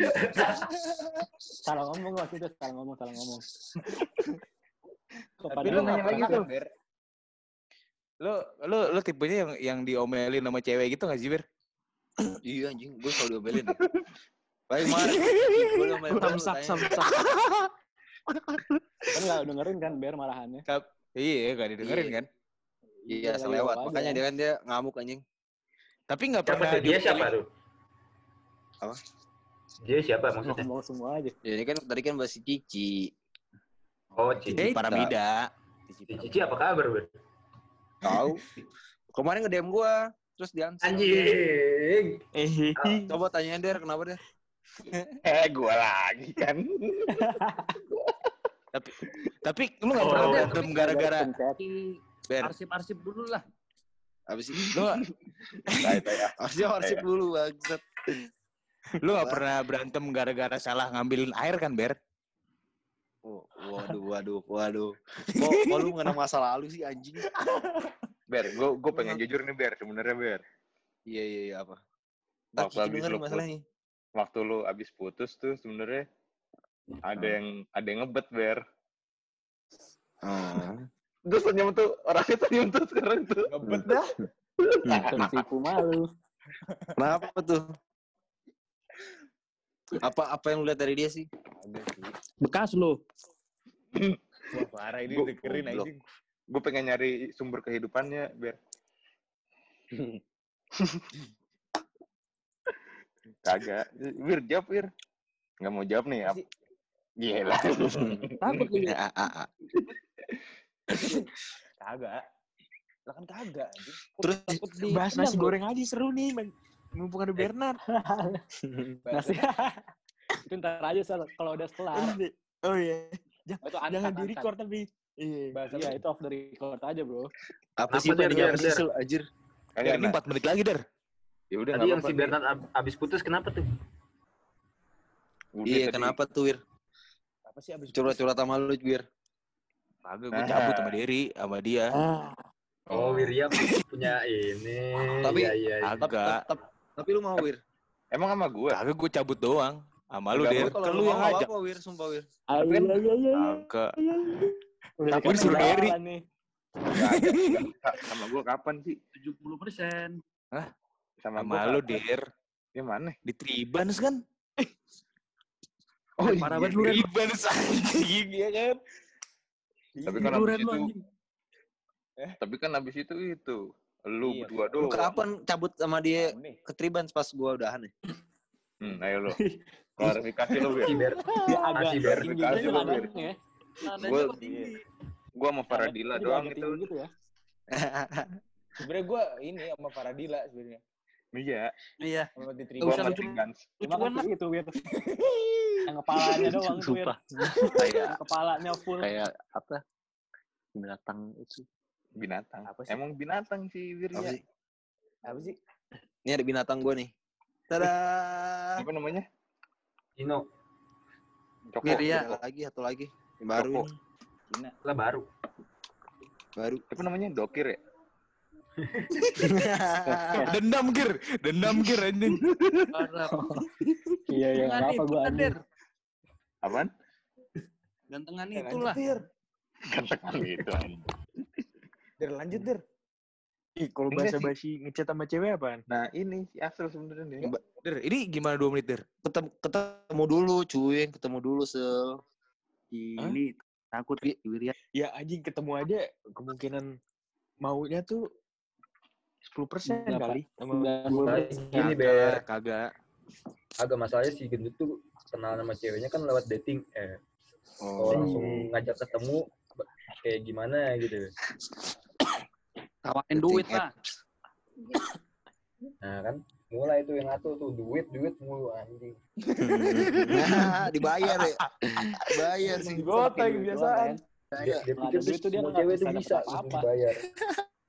Salah ngomong waktu itu, salah ngomong, salah ngomong. Kok Tapi pada lu nanya lagi tuh. Lu lu lu tipenya yang yang diomelin sama cewek gitu gak sih, Bir? Iya anjing, gue selalu diomelin. Baik, Mar. Mulu, Samsak, tanya. samsak. Kan nggak dengerin kan Ber marahannya. Iya, gak didengerin Iya. kan? Iya, Iya, selewat. aja. Makanya dia kan dia ngamuk anjing. Tapi nggak Siapa pernah? Dia siapa tuh? Apa? Dia siapa maksudnya? Ngomong semua aja. Ya, ini kan tadi kan bahas si Cici. Oh, Cici Cici. Paramida. Cici apa kabar, Ber? Tahu. Kemarin nge-DM gua, terus dia Anjing. Eh, Coba tanyain Der, kenapa Der? Eh, gua lagi kan. Tapi tapi lu nggak Oh. pernah berantem gara-gara Pencet. Ber. Arsip-arsip dulu lah. Habis sih? Lu nggak- ah. Harusnya arsip dulu, bangsat. lu nggak pernah berantem gara-gara salah ngambilin air kan Ber? Oh, waduh, waduh, waduh. Kok, kok lu mengenang masa lalu sih anjing? Ber, gua gua pengen jujur nih Ber, sebenarnya Ber. Iya, iya, iya, apa? Lu nih masalahnya. Waktu lu abis putus tuh sebenarnya ada yang ada yang ngebet Ber. Ah. Terus senyum tuh, orangnya senyum tuh sekarang tuh. Ngebet dah. Tersipu malu. Kenapa tuh? Apa apa yang lu lihat dari dia sih? Bekas lu. Wah, parah ini Gua- dengerin goblok. anjing. Gue pengen nyari sumber kehidupannya, Ber. Kagak. Wir, jawab, Wir. Nggak mau jawab nih. Ap. Gila. Takut lu. Ah, ah, ah. Kagak. Lah kan kagak. Terus Takut di bahas nasi goreng aja seru nih, men. Mumpung ada Bernard. Nasi. Itu ntar aja Sal, kalau udah kelar. Oh iya. Oh, itu Jangan di record tapi. Iya. uncut. Iya, itu off the record aja, Bro. apa sih apa anjir? Der, Kagak, ini nah. 4 menit lagi, Der. Ya udah Tadi yang apa-apa si. Bernard ab- abis putus kenapa tuh? Udah Iya, tadi. kenapa tuh, Wir? Apa sih abis Curhat-curhat sama lu, Wir. Kagak, gue cabut sama Derry, sama dia. Oh, Wirya punya ini. Tapi- iya, iya, iya. Tap- Kagak. tap- tap- Tapi lu mau, Wir? Emang sama gue? Kagak, gue cabut doang. Sama lu, Der. Kalau Kan lu yang ngajak. apa, Wir? Sumpah, Wir. Ah, Tapi iya, kan- iya, iya. Kagak. Udah Tapi disuruh Derry. Sama gue kapan sih? 70 persen. Sama, Sama gua lu? Der. Ya mana? Di Tribans kan? Oh, Parah iya. banget lu. Tribans anjing, ya kan? Tapi kan Lu, abis lu, itu, anjing. tapi kan abis itu itu. Lu Iya, berdua Lu doang. kapan cabut sama dia nih. ke Tribans pas gua udahan ya? Hmm, ayo lo. Klarifikasi. Si Ber. Dia agak Masih Ber. tinggi Kasih gitu lu, nadanya Bir. ya. Nadanya Gua-. Gua sama Faradila doang agak itu. gitu ya. Sebenarnya gue ini sama Faradila sebenarnya. Iya, Iya. Sama di Gak Tribans. gua lucu. Trigans. Cuma kan itu, Wir. Yang kepalanya doang. Sumpah. kayak kepalanya full. kayak apa binatang itu Binatang. Apa sih? Emang binatang sih, Wir. Apa ya. sih? Apa sih? Ini ada binatang gua nih. Tada. Apa namanya? Ino. Coko. Wirya. Lagi, satu lagi. Yang baru ini. Lah baru. Baru. Apa namanya? Dokir ya? Dendam, Gir. Dendam, Gir, anjing. Iya, iya. Gantengan Apa itu gua anjing. Apaan? Gantengan itulah. Katakan gitu. anjing. Der, lanjut, Der. Ih, kalau bahasa basi ngechat sama cewek apaan? Nah, ini si sebenarnya nih. Der, ini gimana 2 menit, Der? Ketemu, ketemu dulu, cuy. Ketemu dulu, Sel. Ini takut Wirya. Ya anjing ketemu aja kemungkinan maunya tuh 10% Berapa? kali. Gini, Ber. Kagak. Agak masalahnya si gendut tuh kenal sama ceweknya kan lewat dating. Eh, oh, langsung ngajak ketemu kayak gimana gitu. Tawarin duit lah. Nah kan mulai tuh yang ngatur tuh duit duit mulu anjing. Nah, dibayar ya. Dibayar sih. Goteng kebiasaan. Dia, dia Nggak pikir tuh duit tuh dia nggak cewek bisa tuh bisa langsung dibayar.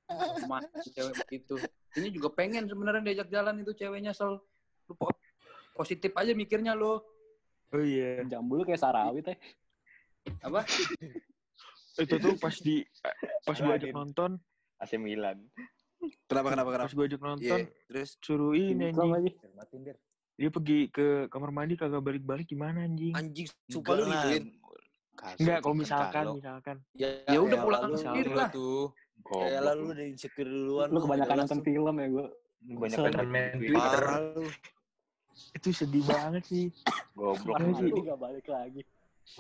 Sama cewek begitu. Ini juga pengen sebenarnya diajak jalan itu ceweknya sol. Lu po- positif aja mikirnya lo. Oh iya. Jambul kayak Sarawi teh. Apa? Itu tuh pas di pas gua ajak nonton, AC Milan. Kenapa, kenapa, pas kenapa? gua ajak Iya, nonton terus suruh ini anjing. Dia pergi ke kamar mandi kagak balik-balik gimana anjing? anjing, sumpah lu gituin. Enggak, kalau misalkan misalkan. Ya, Ya udah ya pulang sendiri lah. tuh. Ya Goblok lalu lu. udah insecure duluan. Lu kebanyakan nonton film ya gue. Banyak Soalnya kan main Twitter. Twitter. Parah lu. Itu sedih banget sih. Goblok. Parah sih. Nggak balik lagi.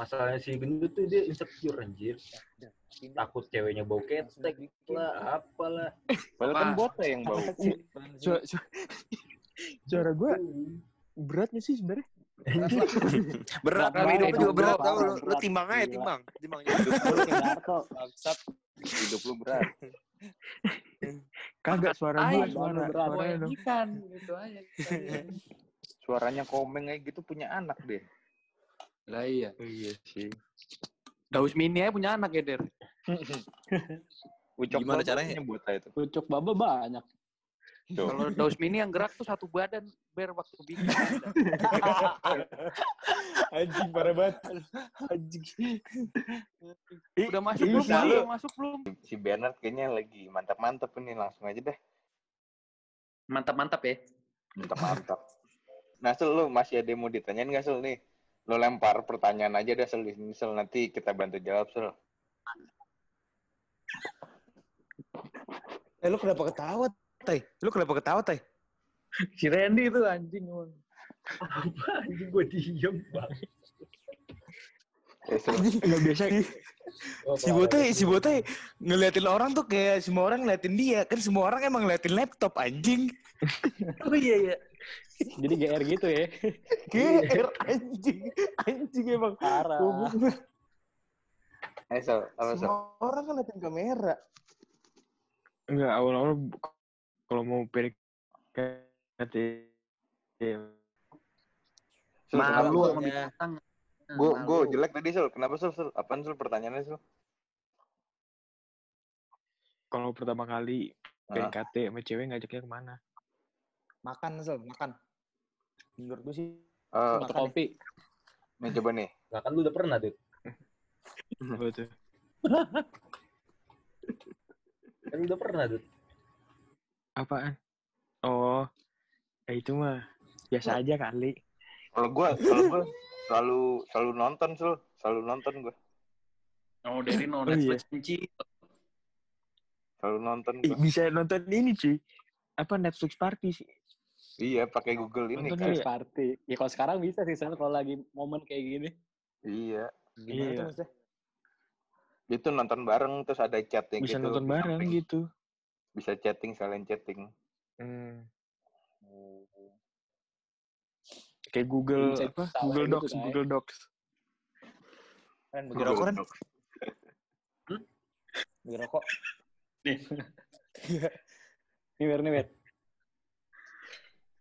Masalahnya si gendut tuh dia insecure anjir. Takut ceweknya bau ketek lah, apalah. Padahal kan botnya yang bau. Suara gue berat gak sih sebenarnya? Berat, Berat tapi hidup juga berat berat, tau lu. Lu berat. timbang aja, timbang. Timbang Darto. Bangsat. Hidup lu berat. Kagak suara Ay, suara, berat. suaranya dong. ikan gitu aja. Suaranya komeng kayak gitu punya anak deh. Lah iya. Iya sih. Daus Mini aja punya anak ya, Der. Ucok Gimana caranya? aja itu. Pucuk baba banyak. Tuh. Kalau Daus Mini yang gerak tuh satu badan ber waktu bikin. Anjing parah banget. Anjing. Udah masuk belum? Udah masuk belum? Si Bernard kayaknya lagi mantap-mantap ini langsung aja deh. Mantap-mantap ya. Mantap-mantap. Nah, Sul, lu masih ada yang mau ditanyain nggak, Sul, nih? Lu lempar pertanyaan aja deh, sini, Sul. Nanti kita bantu jawab, Sul. Eh lu kenapa ketawa, Tai? Lu kenapa ketawa, Tai? Si Randy itu anjing. Apa anjing gue diem bang. Eh, Sul, Gak biasa. Si Bote, si Bote ngeliatin orang tuh kayak semua orang ngeliatin dia. Kan semua orang emang ngeliatin laptop, anjing. Oh iya iya. Jadi GR gitu ya. GR, anjing. Anjing emang. Parah. Eh, Sul, apa, Sul? Semua orang kan ngeliatin kamera. Enggak, awal-awal kalau mau PDKT ya, Sul, Malu Sul? sama binatang. Gue Malu. gue jelek tadi, Sul. Kenapa, Sul? Sul? Apaan, Sul, pertanyaannya, Sul? kalau pertama kali. PDKT sama cewek ngajaknya ke mana? Makan, Sel, makan. Menurut gue sih. Eh, Foto kopi. nih, coba nih. Nah, kan lu udah pernah, tuh? Kan udah pernah, Dut. Apaan? Oh, ya itu mah biasa aja kali. Kalau gue, kalau gue selalu selalu nonton, Sul. Selalu nonton gue. Oh dari no Oh, Netflix kunci. Selalu nonton gue. bisa nonton ini cuy. Apa Netflix party sih? Iya, pakai Google ini Nonton kan. Iya. Party. Ya kalau sekarang bisa sih, Sel, kalau lagi momen kayak gini. Iya. Gimana Iya. tuh maksudnya? Itu nonton bareng, terus ada chatting Bisa gitu. nonton di bareng samping. gitu. Bisa chatting, sekalian chatting. Hmm. Kayak Google Bisa apa? Google gitu, Docs, Tay. Google Docs. Ren, bagi Google rokok, Ren. Docs. Bagi rokok. Nih, Ber, nih, Ber.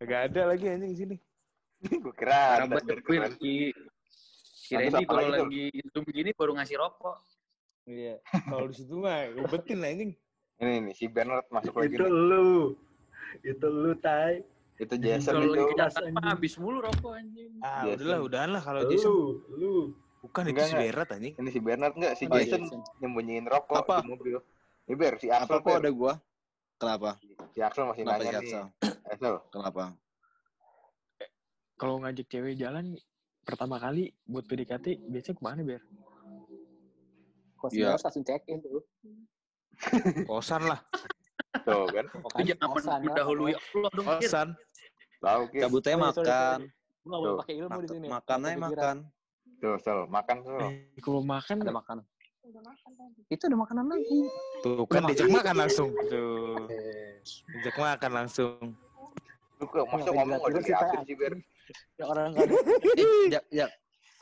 Kagak ada lagi anjing di sini. Gue kira ada. Terus Randy apa kalau lagi zoom gini baru ngasih rokok. Iya. Kalau di situ mah ubetin lah anjing. Ini nih, si Bernard masuk lagi Itu nih. lu. Itu lu, Tai. Itu Jason Kalau itu. mah habis mulu rokok anjing. Ah, Jason. udahlah, udahan lah kalau Jason. Lu, lu. Bukan itu si. Berat anjing. Ini si Bernard enggak? Si Oh, Jason Jason. nyembunyiin rokok Apa? di mobil. Ini Ber, si Apa Axel, kok ada gua? Kenapa? Si Axel masih Kenapa nanya si nih. Axel? Axel, Kenapa? Kalau ngajak cewek jalan pertama kali buat PDKT biasanya ke mana Ber? Kos Iya. yeah. langsung check in tuh. Kosan lah. tuh kan. Oh, Itu jangan kosan, ya. mendahului Allah dong. Kosan. Tahu, iya, sorry, makan. Gue nggak boleh Tuh. pakai ilmu di sini. Makan aja makan. Tuh, Sel. Makan, Sel. Eh, kalau makan Ada makanan. Itu ada makanan lagi. Tuh kan diajak makan langsung. Tuh. Eh, Diajak makan langsung. Lu kok masa ngomong udah liatin Tai? sih, Ber. Ya orang nggak ada. Eh, ajak, ajak,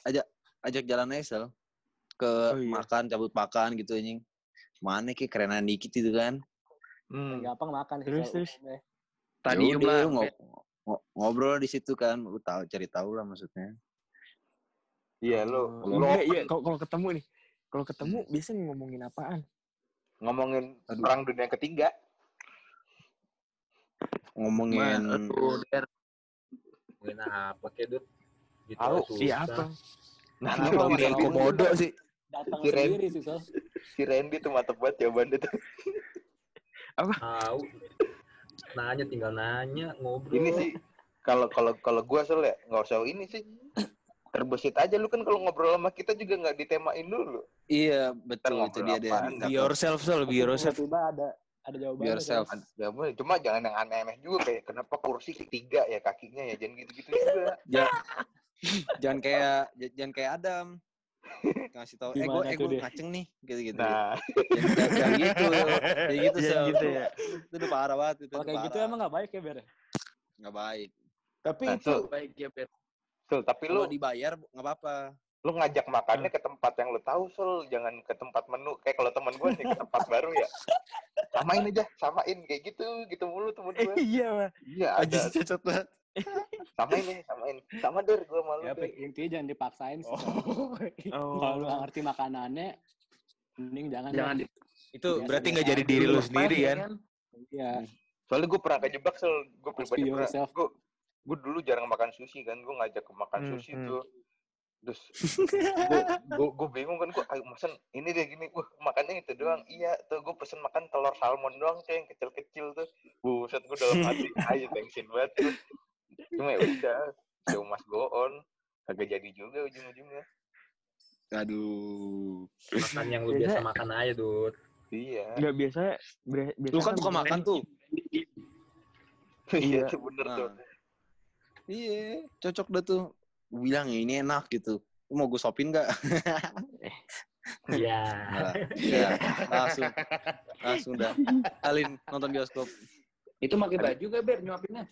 ajak, ajak jalan aja Sel. Ke Oh, iya. makan, cabut makan gitu anjing. Mana ki kerenan dikit itu kan. Hmm. Gampang makan sih. Terus, terus. Tadi Ya udah, lah. ngo- ngo- ngobrol di situ kan. Lu tahu cari tahu lah maksudnya. Iya, lu, Oh, lu enggak, open. iya, kalau kalau ketemu nih. Kalau ketemu biasanya ngomongin apaan? ngomongin Aduh. perang dunia ketiga. Ngomongin. Ngomongin apa, kayak, Dut? Gitu Tahu, susah. Iya apa? Nah, lu ngomongin komodo sih. Datang Si sendiri sih, Sel. si Randy tuh mantep banget jawabannya tuh. Tahu. Nanya tinggal nanya, ngobrol. Ini sih kalau kalau kalau gua Sel ya nggak usah ini sih. Terbesit aja lu kan kalau ngobrol sama kita juga nggak ditemain dulu. Iya, betul itu dia dia. apaan, Be yourself, Sel. Be yourself. Tiba-tiba ada Ada jawabannya. Biar Sal. self. Ya boleh, cuma jangan yang aneh-aneh juga kayak kenapa kursi tiga ya kakinya ya jangan gitu-gitu juga. Ja jangan kayak jangan kayak Adam. Ngasih tahu, eh gue eh gue ngaceng nih, gitu-gitu. Nah, Jangan, jangan, jangan gitu, kayak gitu Sel. gitu ya. Itu udah parah banget itu. Kalau kayak gitu emang nggak baik ya, Ber? nggak baik. Tapi Nah, itu. Baik ya, Ber. Tuh, tapi lu dibayar nggak apa-apa. lu ngajak makannya ke tempat yang lu tahu sul jangan ke tempat menu kayak kalau teman gue nih ke tempat baru ya samain aja samain kayak gitu gitu mulu temen gue iya mah. iya ada cocok banget. Samain nih samain sama der gue malu Ya, der intinya jangan dipaksain sih. Oh. Kalau lu ngerti makanannya, mending jangan. Jangan deh. di Itu Biasa berarti biasa nggak jadi diri lu sendiri ya kan? Iya. soalnya gue pernah kejebak sul gue pribadi pernah gue gue dulu jarang makan sushi kan gue ngajak ke makan Hmm, sushi hmm. tuh terus gue gue gue bingung kan gue ayo mesen ini deh gini wah makannya itu doang iya tuh gue pesen makan telur salmon doang tuh yang kecil-kecil tuh buset gue dalam hati ayo tensin banget tuh cuma ya udah show must go on kagak jadi juga ujung-ujungnya Aduh. Makan yang lu Biasa- makan aja, Dut. iya Nggak biasa. biasa Lu kan tukang makan tuh. iya Iya. tuh bener Nah. tuh Iya, cocok dah tuh. Bilang ya ini enak gitu. Lu mau gue sopin nggak? Iya. Nggak. Iya, langsung. Langsung dah. Alin nonton bioskop. Itu pakai baju gak, Ber, nyuapinnya?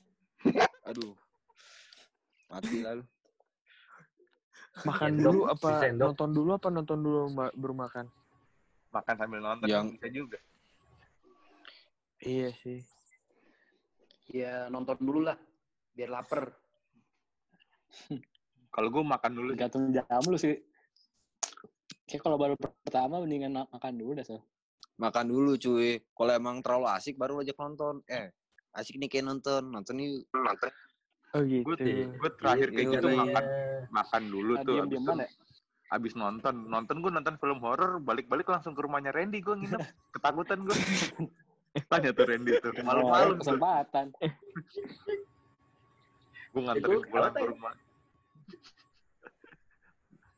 Aduh. Mati lalu. Makan Sendok, dulu apa nonton dulu apa nonton dulu baru makan? makan sambil nonton Yang- bisa juga Iya sih. Ya nonton dulu lah. Biar lapar. kalau gue makan dulu sih. Tergantung jam lu sih. Kayak kalau baru pertama mendingan ma- makan dulu dah, Sal. Makan dulu cuy. Kalau emang terlalu asik baru ajak nonton. Eh, asik nih kayak nonton. Nonton yuk. nonton Oh gitu. Gue tuh. gue terakhir kayak Iya, gitu iya. makan makan dulu Ah, tuh abis nonton nonton gue nonton film horor balik-balik langsung ke rumahnya Randy gue nginep ketakutan gue tanya tuh Randy tuh malu-malu Oh, kesempatan. gue nganterin Itu pulang ke rumah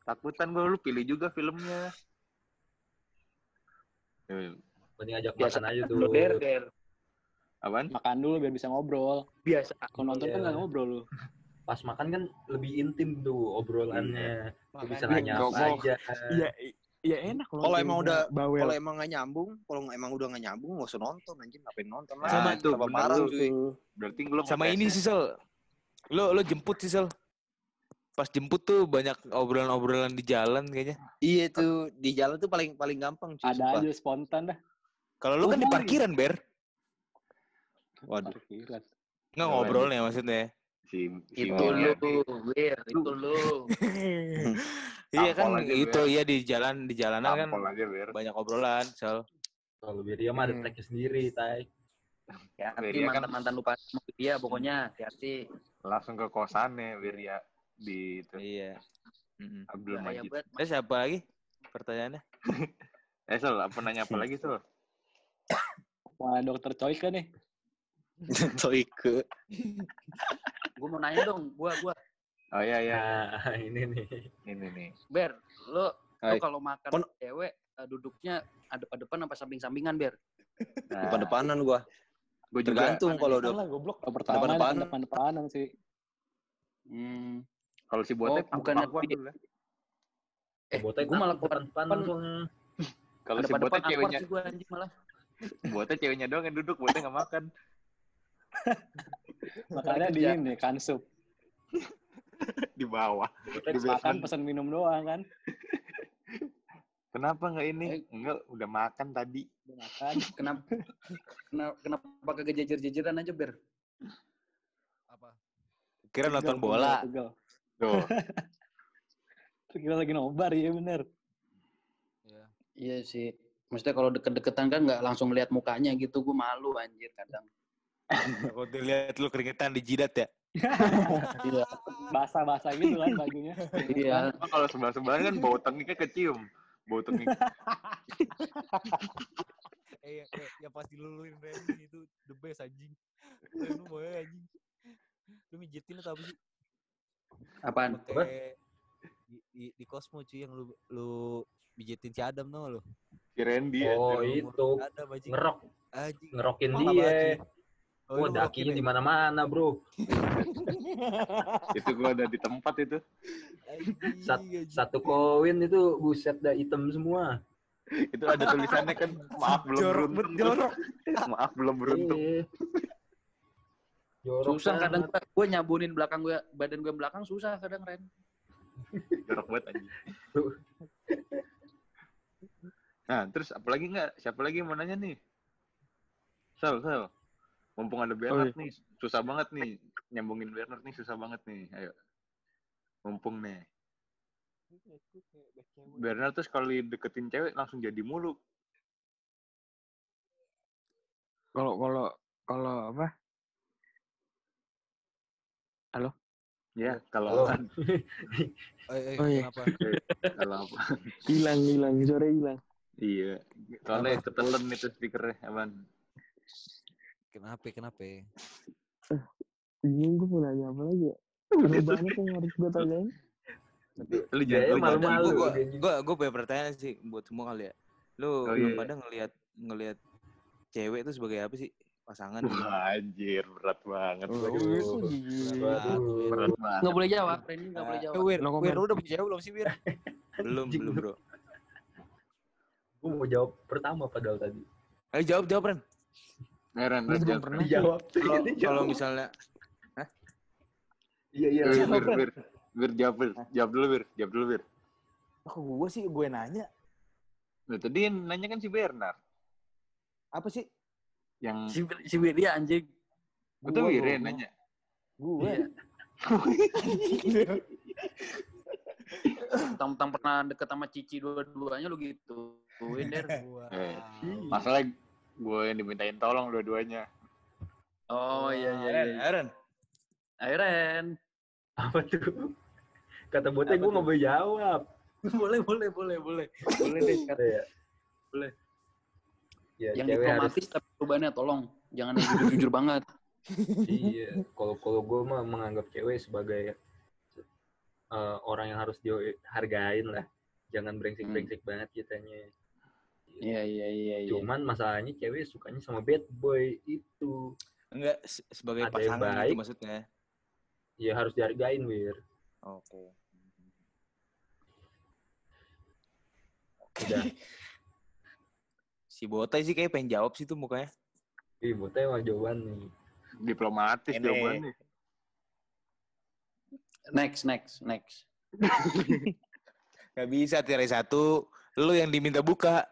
takutan gue lu pilih juga filmnya Eh, Mending ajak Biasa makan aja, Lu, Dut. Ber, Ber. Apaan Makan dulu biar bisa ngobrol. Biasa. Kalau nonton kan Iya. nggak ngobrol lu. Pas makan kan lebih intim tuh obrolannya. Lu bisa Makanya. nanya apa aja. Iya, iya enak loh. Kalau kayak emang udah bawel. kalau emang nggak nyambung, kalau emang udah nggak nyambung nggak usah nonton anjing ngapain nonton lah. Sama tuh, Tambah bener parah tuh. cuy. berarti lu Sama ini ya. sih, Sel. Lo lo jemput sih, Sel. Pas jemput tuh banyak obrolan-obrolan di jalan kayaknya. Iya tuh di jalan tuh paling paling gampang cuy. Ada sumpah. aja spontan dah. Kalau lu kan di parkiran, Ber. Waduh. Parkiran. Nggak ngobrolnya maksudnya. si si Itu lu. Itu lu. Iya kan aja, itu iya di jalan di jalanan kan tampol aja ber banyak obrolan, Sel. Kalau Wirya mah ada Hmm. tracknya sendiri, Tai. Iya kan? mantan-mantan lupa sama dia pokoknya. Hati-hati. langsung ke kosannya Wirya di itu Iya. Mm-mm. Abdul Bahaya Majid. Terus siapa lagi pertanyaannya? eh Sol apa nanya apa lagi Sol Wah, dokter Choi kan nih. Toike. Gue mau nanya dong, gua gua oh iya iya Nah, ini nih. ini nih Ber, lo, lo kalau makan Kon- cewek eh, duduknya ada pada depan apa samping-sampingan, Ber? nah, Depan-depanan gua. gue juga Tergantung kalau udah Depan lah goblok. Kalau pertama Depan-depanan. depan depanan sih. Hmm. kalau si Botek Oh, bukan di- dulu ya. Eh, Botek gua malah depan depan depan- langsung. kalau si Botek depan ceweknya anjing malah. Botek ceweknya doang yang duduk Botek nggak makan Makanya di ini kan sup. di bawah Di Makan basement. pesan minum doang kan. kenapa nggak ini Eh. enggak udah makan tadi Udah makan. Kenapa kenapa, kenapa kagak jejer-jejeran aja, Ber? Kira nonton bola. tuh. Kira lagi nobar ya bener. Iya sih. Maksudnya kalau deket-deketan kan nggak langsung lihat mukanya gitu, gue malu anjir kadang. Kalau dilihat lu keringetan di jidat ya. Iya. Basah-basah gitu kan bajunya. iya. Cuma kalau sebelah sebelahan kan bau tengiknya kecium bau tengik Eh, ya, ya, pas diluluin Randy itu the best anjing. Lu mau anjing. Lu mijitin atau apa sih? Apaan? Di, di, di Cosmo cuy yang lu lu pijitin si Adam tau gak lu? Si Randy Oh itu Adam anjing. ngerok Anjing. ngerokin Apa, dia. Oh, Wah lu dakinya di mana-mana bro. itu gua ada di tempat itu. Sat- satu koin itu buset dah hitam semua. Itu ada tulisannya kan maaf belum Jorok beruntung. jorok. maaf belum beruntung. Iya. Jorok Susah kadang banget. gue nyabunin belakang gue, badan gue belakang susah kadang Ren. Jorok banget anjing. Nah, terus apalagi nggak? Siapa lagi yang mau nanya nih? Sal, Sal. Mumpung ada Bernard nih, susah banget nih. Nyambungin Bernard nih susah banget nih. Ayo. Mumpung nih. Bernard tuh sekali deketin cewek langsung jadi mulu. Kalau kalau kalau apa? Halo? Ya, kalau? Eh, eh, Oh, iya. kenapa? kalau apa? Hilang hilang sore hilang. Iya. Soalnya ketelen itu speakernya, aman. Kenapa? Kenapa? Bingung gue mau nanya apa lagi ya? Terlalu banyak yang harus gue tanyain. Lu jangan lu malu-malu. Gue gitu. gue gue punya pertanyaan sih buat semua kali ya. Lu Oh, iya. pada ngelihat ngelihat cewek itu sebagai apa sih? Pasangan. Wah, anjir, berat banget. Oh, gigi. Waduh. Berat banget. Nggak boleh jawab, Ren nggak boleh Eh, jawab. Wir, No Wir, udah punya cewek belum sih, Wir? belum, belum, lu. Bro. Gue mau jawab pertama padahal tadi. Ayo jawab, jawab, Ren. Heran, Gue Ren, belum jawab. pernah. Dijawab. Kalau misalnya Iya iya. Wir, Ren. Wir, Wir, jawab, Wir. Jawab dulu, Wir. Jawab dulu, Wir. Kok gue sih gue nanya Nah, tadi yang nanya kan si Bernard. apa sih? Yang Si, si Wir dia anjing. betul Gua, Wir gua, yang gua. nanya. Gue. Iya. Tentang pernah deket sama Cici dua-duanya lu gitu. Der. Eh, masalah gue yang dimintain tolong dua-duanya. Oh iya iya Ren, iya. Ayo Ren. Apa tuh? Kata botnya gue nggak boleh jawab. boleh boleh boleh boleh. Boleh deh. Kata ya. Boleh. Ya, Yang cewek harus diplomatis tapi perubahannya tolong. Jangan yang jujur-jujur banget. iya kalau kalau gue mah menganggap cewek sebagai eh, orang yang harus dihargain lah jangan brengsek brengsek banget kitanya Iya iya iya iya. cuman masalahnya cewek sukanya sama bad boy itu Enggak se- sebagai Ada pasangan gitu baik. maksudnya. ya harus dihargain wir Oke. udah Si Botai sih kayak pengen jawab sih tuh mukanya. ih botnya mah jawaban nih Diplomatis Ini. jawabannya. Next next next. Gak bisa tirai satu. Lu yang diminta buka.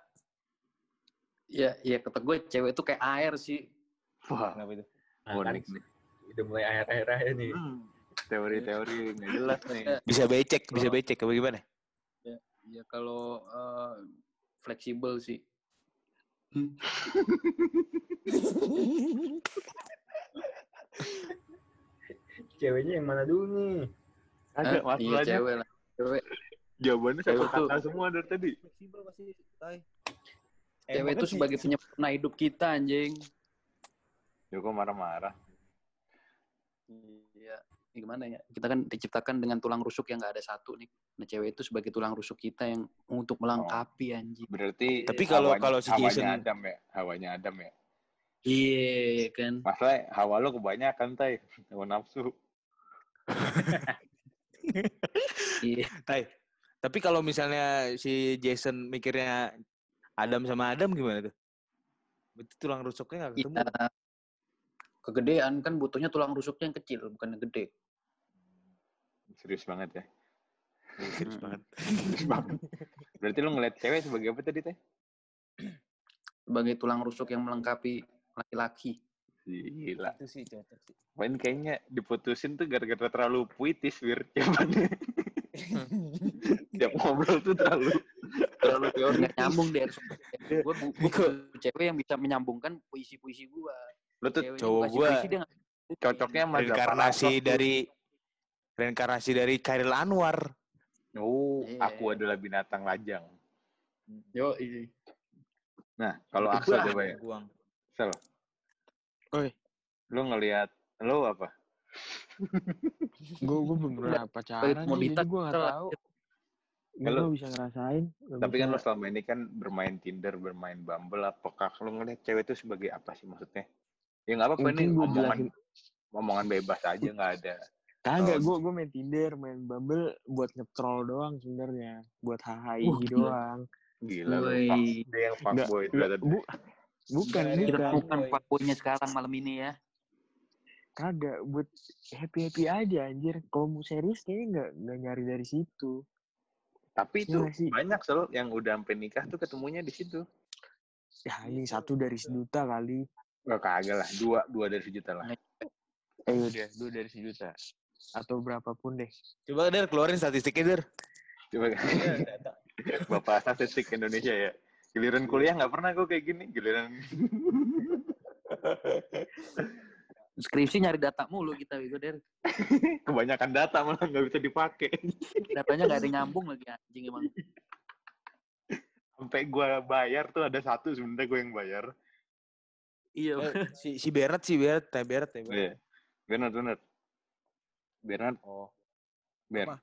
Iya iya kata gue cewek itu kayak air sih. Wah, Kenapa itu? nah, kan udah mulai akhir aja nih Hmm, Teori-teori nggak jelas nih. Bisa becek, bisa becek. Apa gimana? Ya kalau eh, fleksibel sih. ceweknya yang mana dulu nih Ada Eh, iya cewek lah. Cewek, Jawabannya satu Cewek tuh- kata semua dari tadi. Fleksibel pasti, Tai. Cewek itu sebagai penyempurna hidup kita anjing. Joko marah-marah. Iya. Ini gimana ya? Kita kan diciptakan dengan tulang rusuk yang nggak ada satu nih. Nah, cewek itu sebagai tulang rusuk kita yang untuk melengkapi anjing. Berarti Tapi kalau- hawanya- kalau si hawanya Jason- Adam ya, hawanya Adam ya. Iya kan. Masalah hawa lo kebanyakan, Tai. Hawa nafsu. Iya. Tai. Tapi kalau misalnya si Jason mikirnya Adam sama Adam gimana tuh? Berarti tulang rusuknya gak ketemu. Iya. Kegedean kan butuhnya tulang rusuknya yang kecil, bukan yang gede. Serius banget ya. Iya, serius banget. Serius banget. Berarti lo ngeliat cewek sebagai apa tadi, Teh? Sebagai tulang rusuk yang melengkapi laki-laki. Gila. Itu sih cocok sih. Main kayaknya diputusin tuh gara-gara terlalu puitis, Wir. Jawabannya. Tiap ngobrol tuh terlalu terlalu teori. Nggak nyambung deh. Gue butuh cewek yang bisa menyambungkan puisi-puisi gue. Lo tuh Cowok gua cocoknya sama reinkarnasi dari reinkarnasi dari Khairil Anwar. Oh, Iya. aku adalah binatang lajang. Yo, iya. Nah, kalau Axel gua. coba ya. Axel. Oi. Lu ngelihat lu apa? Gue gue belum pernah pacaran, jadi gue tahu. Gue Kalau- nggak bisa ngerasain. Tapi kan lo bisa- selama ini kan bermain Tinder, bermain Bumble, apakah lo ngeliat cewek itu sebagai apa sih maksudnya? Ya nggak apa-apa gua omongan, jelasin. omongan bebas aja nggak ada. Kagak, Oh. gue gue main Tinder, main Bumble buat nge-troll doang sebenarnya, buat Wah, gila. doang. Gila lo, yang fuckboy bu, bukan, Kita bukan. bukan fuckboy-nya sekarang malam ini ya. Kagak, buat happy happy aja anjir. Kalau mau serius kayaknya nggak nggak nyari dari situ. Tapi itu Iya sih. banyak sel yang udah sampai nikah tuh ketemunya di situ. Ya ini satu dari sejuta kali. Gak kagak lah, dua, dua dari sejuta lah. Eh udah, dua dari sejuta. Atau berapapun deh. Coba Der keluarin statistiknya Der. Coba Bapak statistik Indonesia ya. Giliran kuliah nggak pernah gue kayak gini. Giliran Skripsi nyari data mulu kita Wigo Der. kebanyakan data malah nggak bisa dipakai. Datanya nggak ada nyambung lagi anjing emang. Sampai gue bayar tuh ada satu sebenarnya gue yang bayar. Iya. Eh, si si Bernard si Bernard, teh Bernard, teh. Iya. Bernard, Bernard. Bernard, Oh. Ber.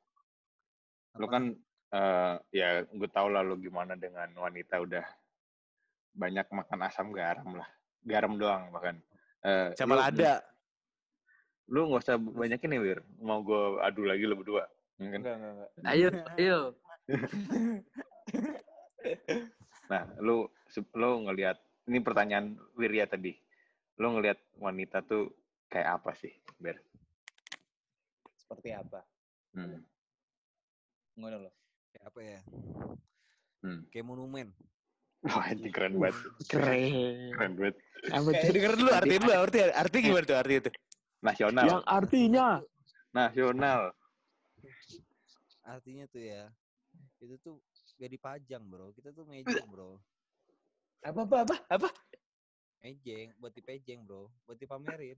Lu kan eh ya gue tau lah lu gimana dengan wanita udah banyak makan asam garam lah. Garam doang bahkan. Eh, Sama lu- lada. Lu nggak usah banyakin ya, Wir. Mau gue adu lagi lu berdua. Ya kan? Enggak, enggak, enggak. Ayo, ayo. Nah, lu lu ngelihat ini pertanyaan Wirya tadi. Lu ngelihat wanita tuh kayak apa sih, Ber? Seperti apa? Hmm. Ngono loh. Kayak apa ya? Hmm. Kayak monumen. Wah, ini keren banget. Keren. Keren banget. Apa Eh, tuh? denger dulu arti dulu, arti arti gimana tuh arti itu? Nasional. Yang artinya Nasional. Artinya tuh ya, itu tuh gak dipajang bro. Kita tuh mejeng bro. Apa apa apa? Apa? Mejeng, buat dipejeng bro. Buat dipamerin.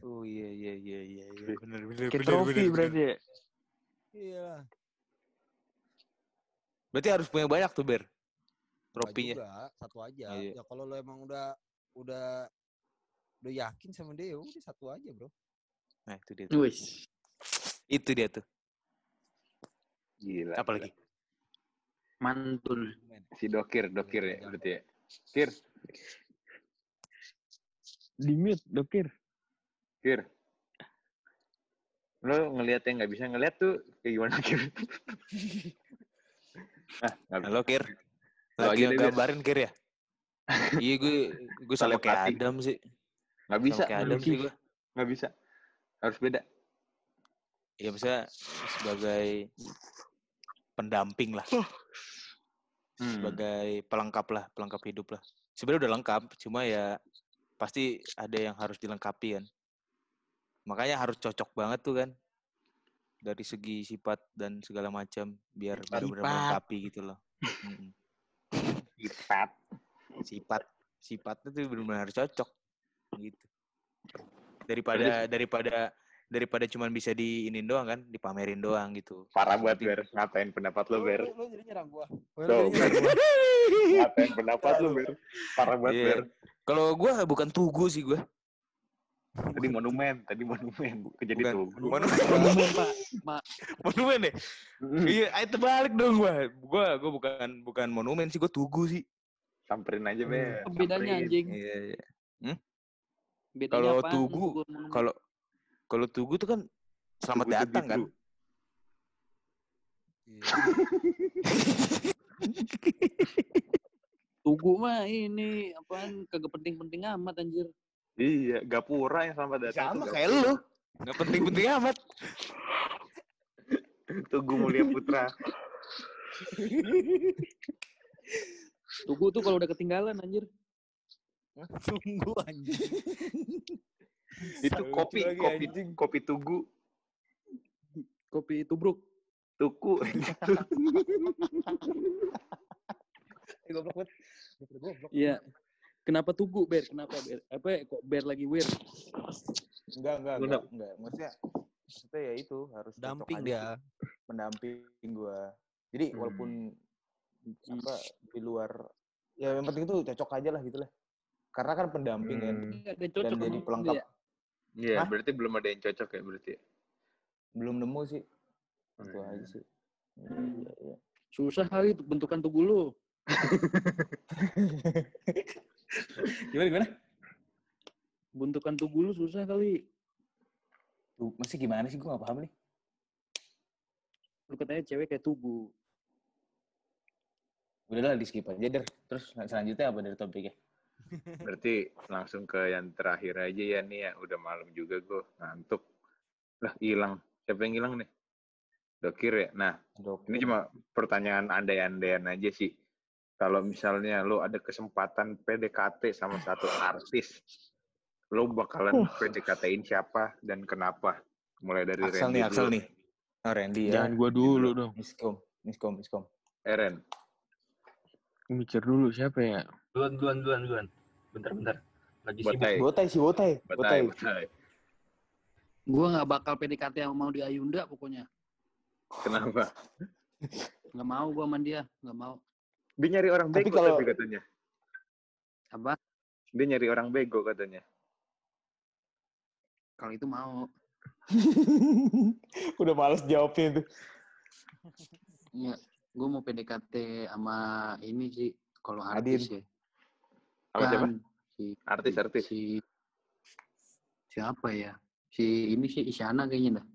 Oh iya iya iya iya iya benar benar kayak benar trofi benar. berarti ya. Iya. Berarti harus punya banyak tuh Ber. Tropinya. juga, satu aja. Iya. Ya kalau lo emang udah udah udah yakin sama dia, ya udah satu aja bro. Nah, itu dia. Tuh. Wis. Itu dia tuh. Gila. Apa lagi? Mantul. Si Dokir, Dokir ya berarti ya. Kir, Di mute, dokir. Kir. Lo ngelihat yang nggak bisa ngelihat tuh kayak gimana, Kir? nah, nggak Halo Kir. Lagi Bir. gambarin Kir ya? iya gue gue sama kayak. Adam sih. Nggak Sama bisa, kayak Adam bisa. sih gue. Nggak bisa. Harus beda. Ya misalnya sebagai pendamping lah. Hmm. Sebagai pelengkap lah, pelengkap hidup lah. Sebenarnya udah lengkap, cuma ya pasti ada yang harus dilengkapi kan. Makanya harus cocok banget tuh kan. Dari segi sifat dan segala macam biar benar-benar melengkapi gitu loh. Sifat. Sifat sifatnya tuh benar-benar harus cocok gitu. Daripada daripada daripada cuman bisa diinin doang kan, dipamerin doang gitu. Parah banget, Ber. Ngatain pendapat lo, Ber. Lo, lo jadi nyerang gua. Ber. Ngatain pendapat lo, Ber. Parah banget, Iya. Ber. Kalau gua bukan tugu sih gua. Tadi monumen, tadi monumen. Jadi Bukan. tuh. Monumen. Monumen, Pak. Ma monumen deh. Iya, ayo terbalik dong gua. Gua gua bukan bukan monumen sih, gua tugu sih. Samperin aja, Ber. Apa bedanya anjing? Iya, iya. Bedanya Kalau tugu, kalau kalau tugu tuh kan selamat Tugu be datang kan. Iya. Tugu mah ini apaan kagak penting-penting amat anjir. Iya, Gapura yang selamat datang. Sama kayak lu. Nggak penting-penting amat. Tugu Mulia Putra. Tugu tuh kalau udah ketinggalan anjir. Tunggu anjing. Itu kopi, lagi, kopi, anjing. kopi Tugu. Kopi tubruk. Tuku. Goblok banget. Goblok. Iya. Kenapa tugu, Ber? Kenapa, Ber? Apa ya, kok Ber lagi wir? Enggak, enggak, enggak, enggak. Maksudnya maksudnya ya itu harus cocok Damping dia. sih. Mendamping gua. Jadi Hmm. walaupun apa di luar ya yang penting itu cocok aja lah gitu lah. Karena kan pendamping kan. Hmm. Cocok Dan jadi pelengkap. dia. Iya, Hah? berarti belum ada yang cocok ya berarti. Belum nemu sih. Oh, Itu iya. aja sih. Iya, iya. Susah kali bentukan tubuh lu. Gimana gimana? Bentukan tubuh lu susah kali. Tuh, masih gimana sih gue gak paham nih. Lu katanya cewek kayak tubuh. Udahlah di skip aja der. Terus selanjutnya apa dari topiknya? Berarti langsung ke yang terakhir aja ya nih ya. Udah malam juga gue ngantuk. Lah hilang. Siapa yang hilang nih? Dokir ya. Nah, ini cuma pertanyaan andai-andaian aja sih. Kalau misalnya lo ada kesempatan PDKT sama satu artis, lo bakalan Uh. PDKT-in siapa dan kenapa? Mulai dari Axel Randy nih, Axel dulu. nih. Oh, Randy ya. Jangan gua dulu dong. Miskom, miskom, miskom. Eren. Mikir dulu siapa ya? Duluan, duluan, duluan, duluan. Bentar, bentar. Lagi sibuk. Botai. Botai sih, botai. Botai, botai. Gua nggak bakal PDKT yang mau di Ayunda pokoknya. Kenapa? Nggak mau gua sama dia, nggak mau. Dia nyari orang Tapi bego kalau- tapi katanya. Apa? Dia nyari orang bego katanya. Kalau itu mau. Udah males jawabnya itu. Iya, gue mau PDKT sama ini sih. Kalau Adin. artis ya. Sama siapa? Kan, Si, Artis-artis. si siapa ya? Si ini sih Isyana kayaknya dah.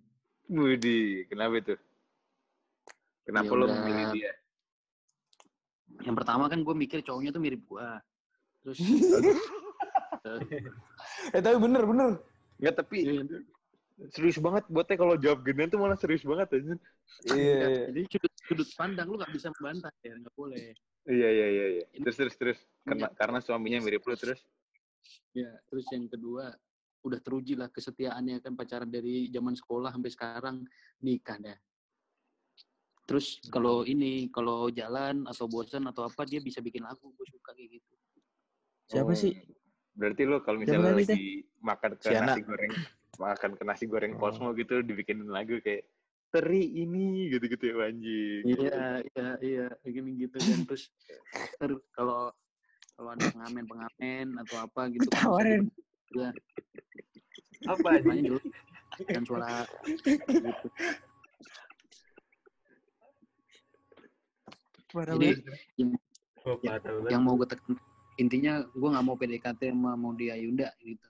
Budi, kenapa itu? Kenapa Ya lo udah. memilih dia? Yang pertama kan gue mikir cowoknya tuh mirip gua. Terus Eh tapi bener, bener. Enggak, tapi serius banget buatnya kalau jawab ginian tuh malah serius banget aja. Iya. jadi sudut sudut pandang lu gak bisa membantah ya, nggak boleh. Iya, iya, iya, iya. Terus, terus, terus. Karena, karena suaminya mirip lo terus. Ya, terus yang kedua udah teruji lah kesetiaannya kan pacaran dari zaman sekolah sampai sekarang nikah dah. Terus kalau ini kalau jalan atau bosan atau apa dia bisa bikin lagu, gue suka kayak gitu. Siapa Oh, sih? Berarti lo kalau misalnya lagi makan ke Siana. nasi goreng, makan ke nasi goreng Oh. Cosmo gitu, dibikinin lagu kayak teri ini gitu-gitu ya anjing. Iya, iya, iya, gini gitu kan. Terus ter- kalau kalau ada pengamen pengamen atau apa gitu kan Tawarin. ya Apa namanya jelas dan suara gitu. Jadi yang, Oh, ya- yang mau gue tekan intinya gue nggak mau PDKT sama mau di Ayunda gitu.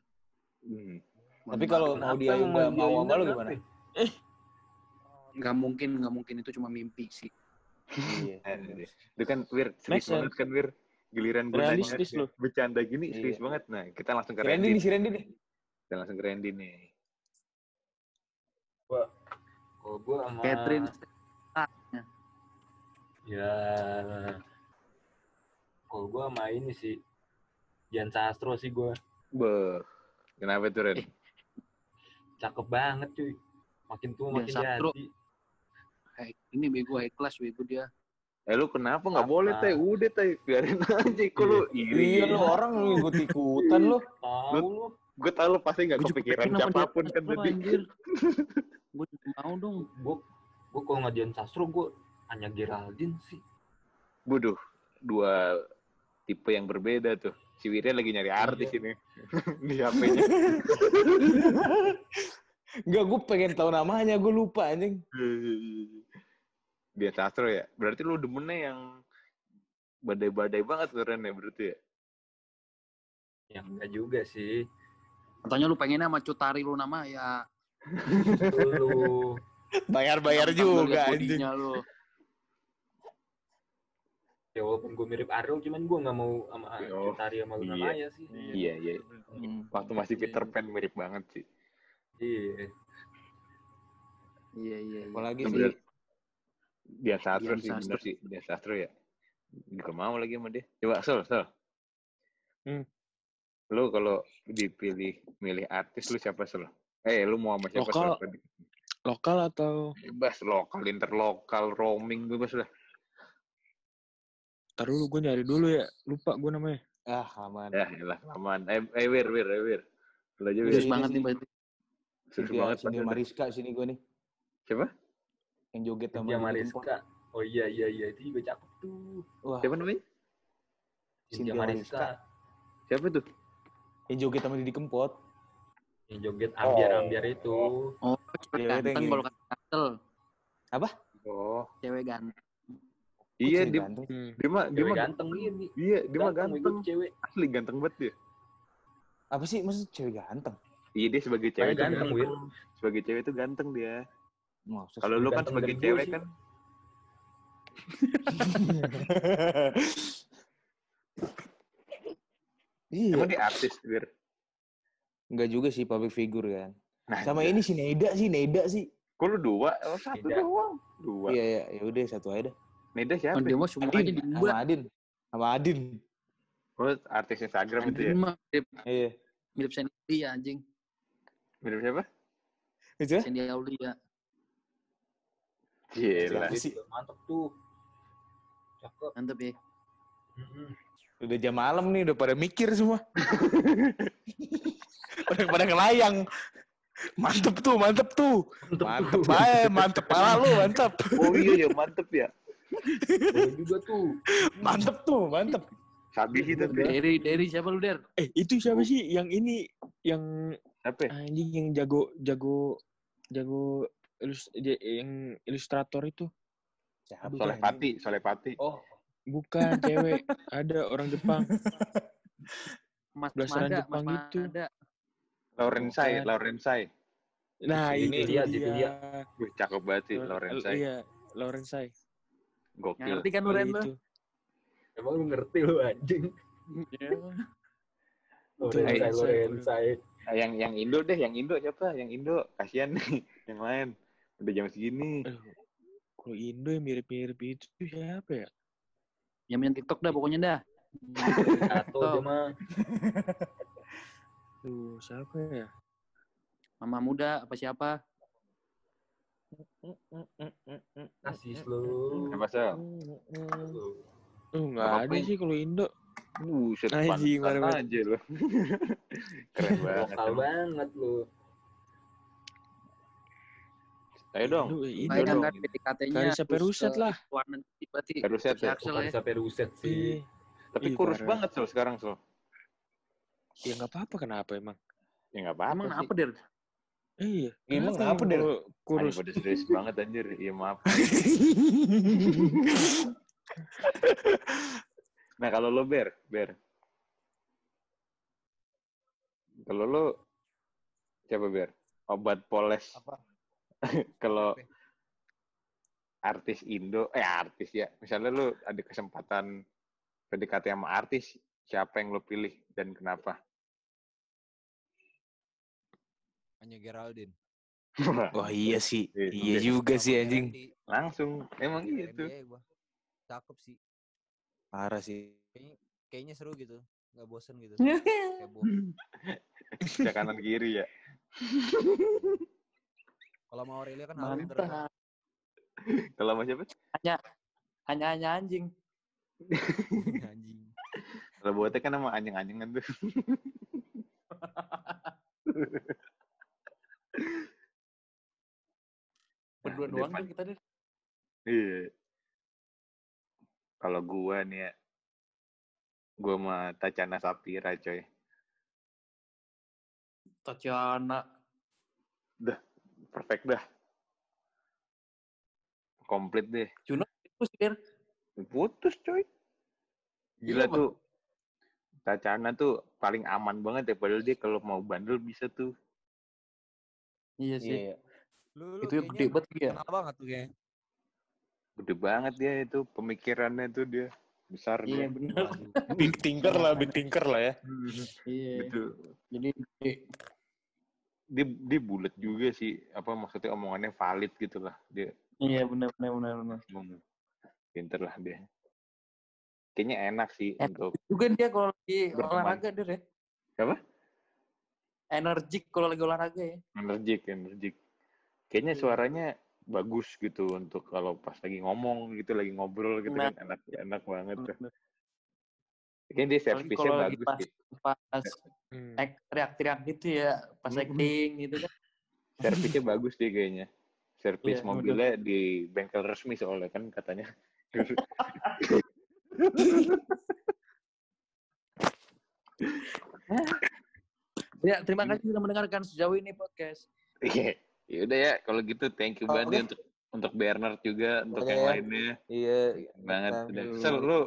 Hmm. Tapi kalau mau dia nggak mau sama lu gimana? kenapa? nggak mungkin nggak mungkin itu cuma mimpi sih. Iya. Eh, Itu kan Wir, serius banget kan Wir. Giliran gue nanya bercanda gini serius Iya. banget. Nah, kita langsung ke Randy Randy. nih, si Randy nih. Kita langsung ke Randy nih. Kalau gue sama... Catherine Ya... Kalau gue sama ini sih. Jan Sastro sih gue. Beuh. Kenapa tuh, Ren? Eh, Cakep banget cuy. Makin tua Jan makin Sastro. jadi. Hey, ini bego high class bego dia. Eh lu kenapa nggak boleh teh? Udah teh, biarin aja. Kok lu iri? Iya lu orang lu ikut ikutan lu. Tahu lu. Gue tau lu pasti nggak kepikiran siapa pun kan tadi. Gue mau dong. Gue gue kalau nggak Jan Sastro gue hanya Geraldine sih. Bodoh, dua tipe yang berbeda tuh. Si Wirya lagi nyari artis Iya. ini di HP-nya. Enggak, gue pengen tahu namanya, gue lupa anjing. Dia sastro ya. Berarti lu demennya yang badai-badai banget tuh Ren ya berarti ya. Yang enggak juga sih. Katanya lu pengennya sama Cutari lu nama ya. Lu Bayar-bayar juga anjing. lu. Ya walaupun gue mirip Ariel cuman gue nggak mau sama Oh, Cutari sama Luna iya. Maya sih. Iya, iya. Hmm. Waktu masih Peter Pan mirip banget sih. Iya. Iya iya. iya. Apalagi sih. Dia sastro sih, bener sih. Dia sastro ya. Juga mau lagi sama dia. Coba, Sol, Sol. Hmm. Lu kalau dipilih milih artis lu siapa Sol? Eh, lu mau sama siapa Lokal. Sol? Lokal atau Bebas, lokal, interlokal, roaming, bebas lah. Ntar dulu gue nyari dulu ya. Lupa gue namanya. Ah, aman. Ya, lah, aman. Eh, eh Wir, Wir, eh, Wir. Lu aja, Wir. Banget nih berarti. Serius Cynthia, banget. Cynthia. Mariska sini gue nih. Siapa? Yang joget sama Cynthia. Mariska. Oh iya iya iya itu juga cakep tuh. Wah, Siapa namanya? Cynthia Mariska. Siapa tuh? yang joget sama Didi Kempot. Yang joget ambiar-ambiar itu. Oh, cewek ganteng kalau kata. Apa? Oh, Cewek ganteng. Iya, dia, ganteng? dia mah dia mah ganteng ini. Iya, dia mah Ganteng, cewek. Asli ganteng banget dia. Apa sih maksud cewek ganteng? Iya, dia sebagai cewek ganteng, Wir. Sebagai cewek tuh ganteng dia. Kalau lu kan sebagai cewek kan Iya. emang dia artis, Wir. Enggak juga sih public figure kan. Nah, Sama ini si Neda sih, Neda sih. Kok lu dua? Oh, satu doang. Dua. Iya, iya, ya udah satu aja dah. Neda siapa? Kan dia mah semuanya Adin, dibuat. sama Adin. Sama Adin. Oh, artis Instagram itu ya? Adin mah mirip, Iya. mirip Sandy Aulia anjing. Mirip siapa? Itu ya? Sandy Aulia. Gila. Siapa sih? Mantep tuh. Cakep. Mantep ya. Udah jam malam nih, udah pada mikir semua. pada pada ngelayang. Mantep tuh, mantep tuh. Mantep aja, mantep pala lu, mantep. Oh iya ya, mantep ya. Boleh juga tuh. Mantep tuh, mantep. Sabi sih tapi. Dari dari siapa lu Der? Eh, itu siapa sih yang ini yang Apa? ya? anjing yang jago jago jago ilus, yang ilustrator itu? Siapa? Soleh Pati, Soleh Pati. Oh, Bukan cewek, ada orang Jepang. Mas Blasteran Mada, Jepang Mas gitu. Mada. Laurensai, Bukan. Laurensai. Nah, Itu ini dia, dia. itu dia. Wih, cakep banget sih Lo- Laurensai. Iya, Laurensai. Gokil. ngerti kan lu Ren lu? Emang lu ngerti lu anjing. Iya. Lorenzai, Lorenzai, Lorenzai. Ah, yang yang Indo deh, yang Indo siapa? Yang Indo, kasihan nih yang lain. Udah jam segini. Aduh, kalau Indo yang mirip-mirip itu siapa ya? Yang main TikTok dah pokoknya dah. Satu dia mah. Duh, siapa ya? Mama muda apa siapa? Asis lu. Apa sih? Oh, nggak ada sih kalau Indo. Buset, pantesan mana-mana. aja lu. Keren banget. Lokal banget lu. Ayo dong. Baik dong. kan. Karissa Peruset lah. Peruset ya? Ya. sampai ruset sih. Iya. Tapi Ih, kurus banget Sol sekarang Sol. Ya nggak apa-apa kenapa emang? Ya nggak apa-apa Emang apa Der? Iya. Emang kenapa Anjing kurus? pada serius banget anjir. Iya maaf. Nah kalau lo Ber, Ber. Kalau lo siapa Ber? Obat poles. Apa? kalau artis Indo, eh artis ya. Misalnya lo ada kesempatan PDKT sama artis, siapa yang lo pilih dan kenapa? Hanya Geraldine. Wah iya sih. Iya, Iya juga sih anjing. Langsung, emang Iya, gitu. Cakep sih. Parah sih. Kayaknya, kayaknya seru gitu. Nggak bosen gitu. Ke kanan kiri ya. Kalau mau Aurelia kan harus terus. Kalau sama siapa? Hanya hanya hanya anjing. Anjing. Kalau buatnya kan sama anjing-anjingan tuh. Berdua Nah, doang kita Der. Iya. Kalau gua nih ya, gua sama Tacana Sapira coy. Tatiana. Perfect dah. Komplit deh. Juno sih Der. Putus coy. Gila Iya, tuh. Tacana tuh paling aman banget ya. Padahal dia kalau mau bandel bisa tuh. Iya sih. Iya. Lu, lu Itu ya gede banget ya. Kenal banget tuh kayaknya. Gede banget dia itu. Pemikirannya tuh dia. Besar Iya dia. benar. Big thinker lah, big thinker lah ya. Iya. Gitu. Jadi. Dia, dia bulat juga sih. Apa maksudnya omongannya valid gitu lah. Dia Iya benar benar benar benar. ngomong. Pinter lah dia. Kayaknya enak sih Enak. untuk Juga dia kalau lagi Berteman. olahraga Der ya. apa? Energik kalau lagi olahraga ya. Energik, energik. Kayaknya suaranya bagus gitu untuk kalau pas lagi ngomong gitu, lagi ngobrol gitu Nah. kan enak enak banget tuh. Kayaknya dia servisnya bagus pas sih. pas Hmm. ek- teriak-teriak gitu ya, pas Mm-mm. acting gitu kan. Servisnya bagus deh kayaknya. Servis Iya, mobilnya di bengkel resmi soalnya kan katanya. Ya, terima kasih sudah mendengarkan sejauh ini podcast. Iya. Ya udah ya, kalau gitu thank you Oh, banget nih oke. untuk untuk Bernard juga, untuk yang ya. lainnya. Iya. Banget. Nah, udah. Sel, lu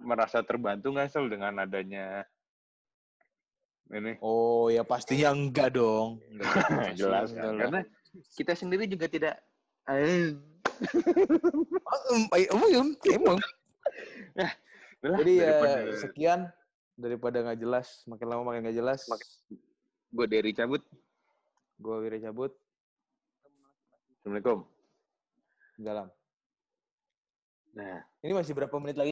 merasa terbantu nggak Sel dengan adanya ini? Oh ya pastinya enggak dong. Enggak, Jelas enggak kan? Karena kita sendiri juga tidak emang. udah, Jadi ya daripada- sekian daripada nggak jelas, makin lama makin nggak jelas. gue dari cabut. Gue Wira cabut. Assalamualaikum. Dalam. Nah. Ini masih berapa menit lagi?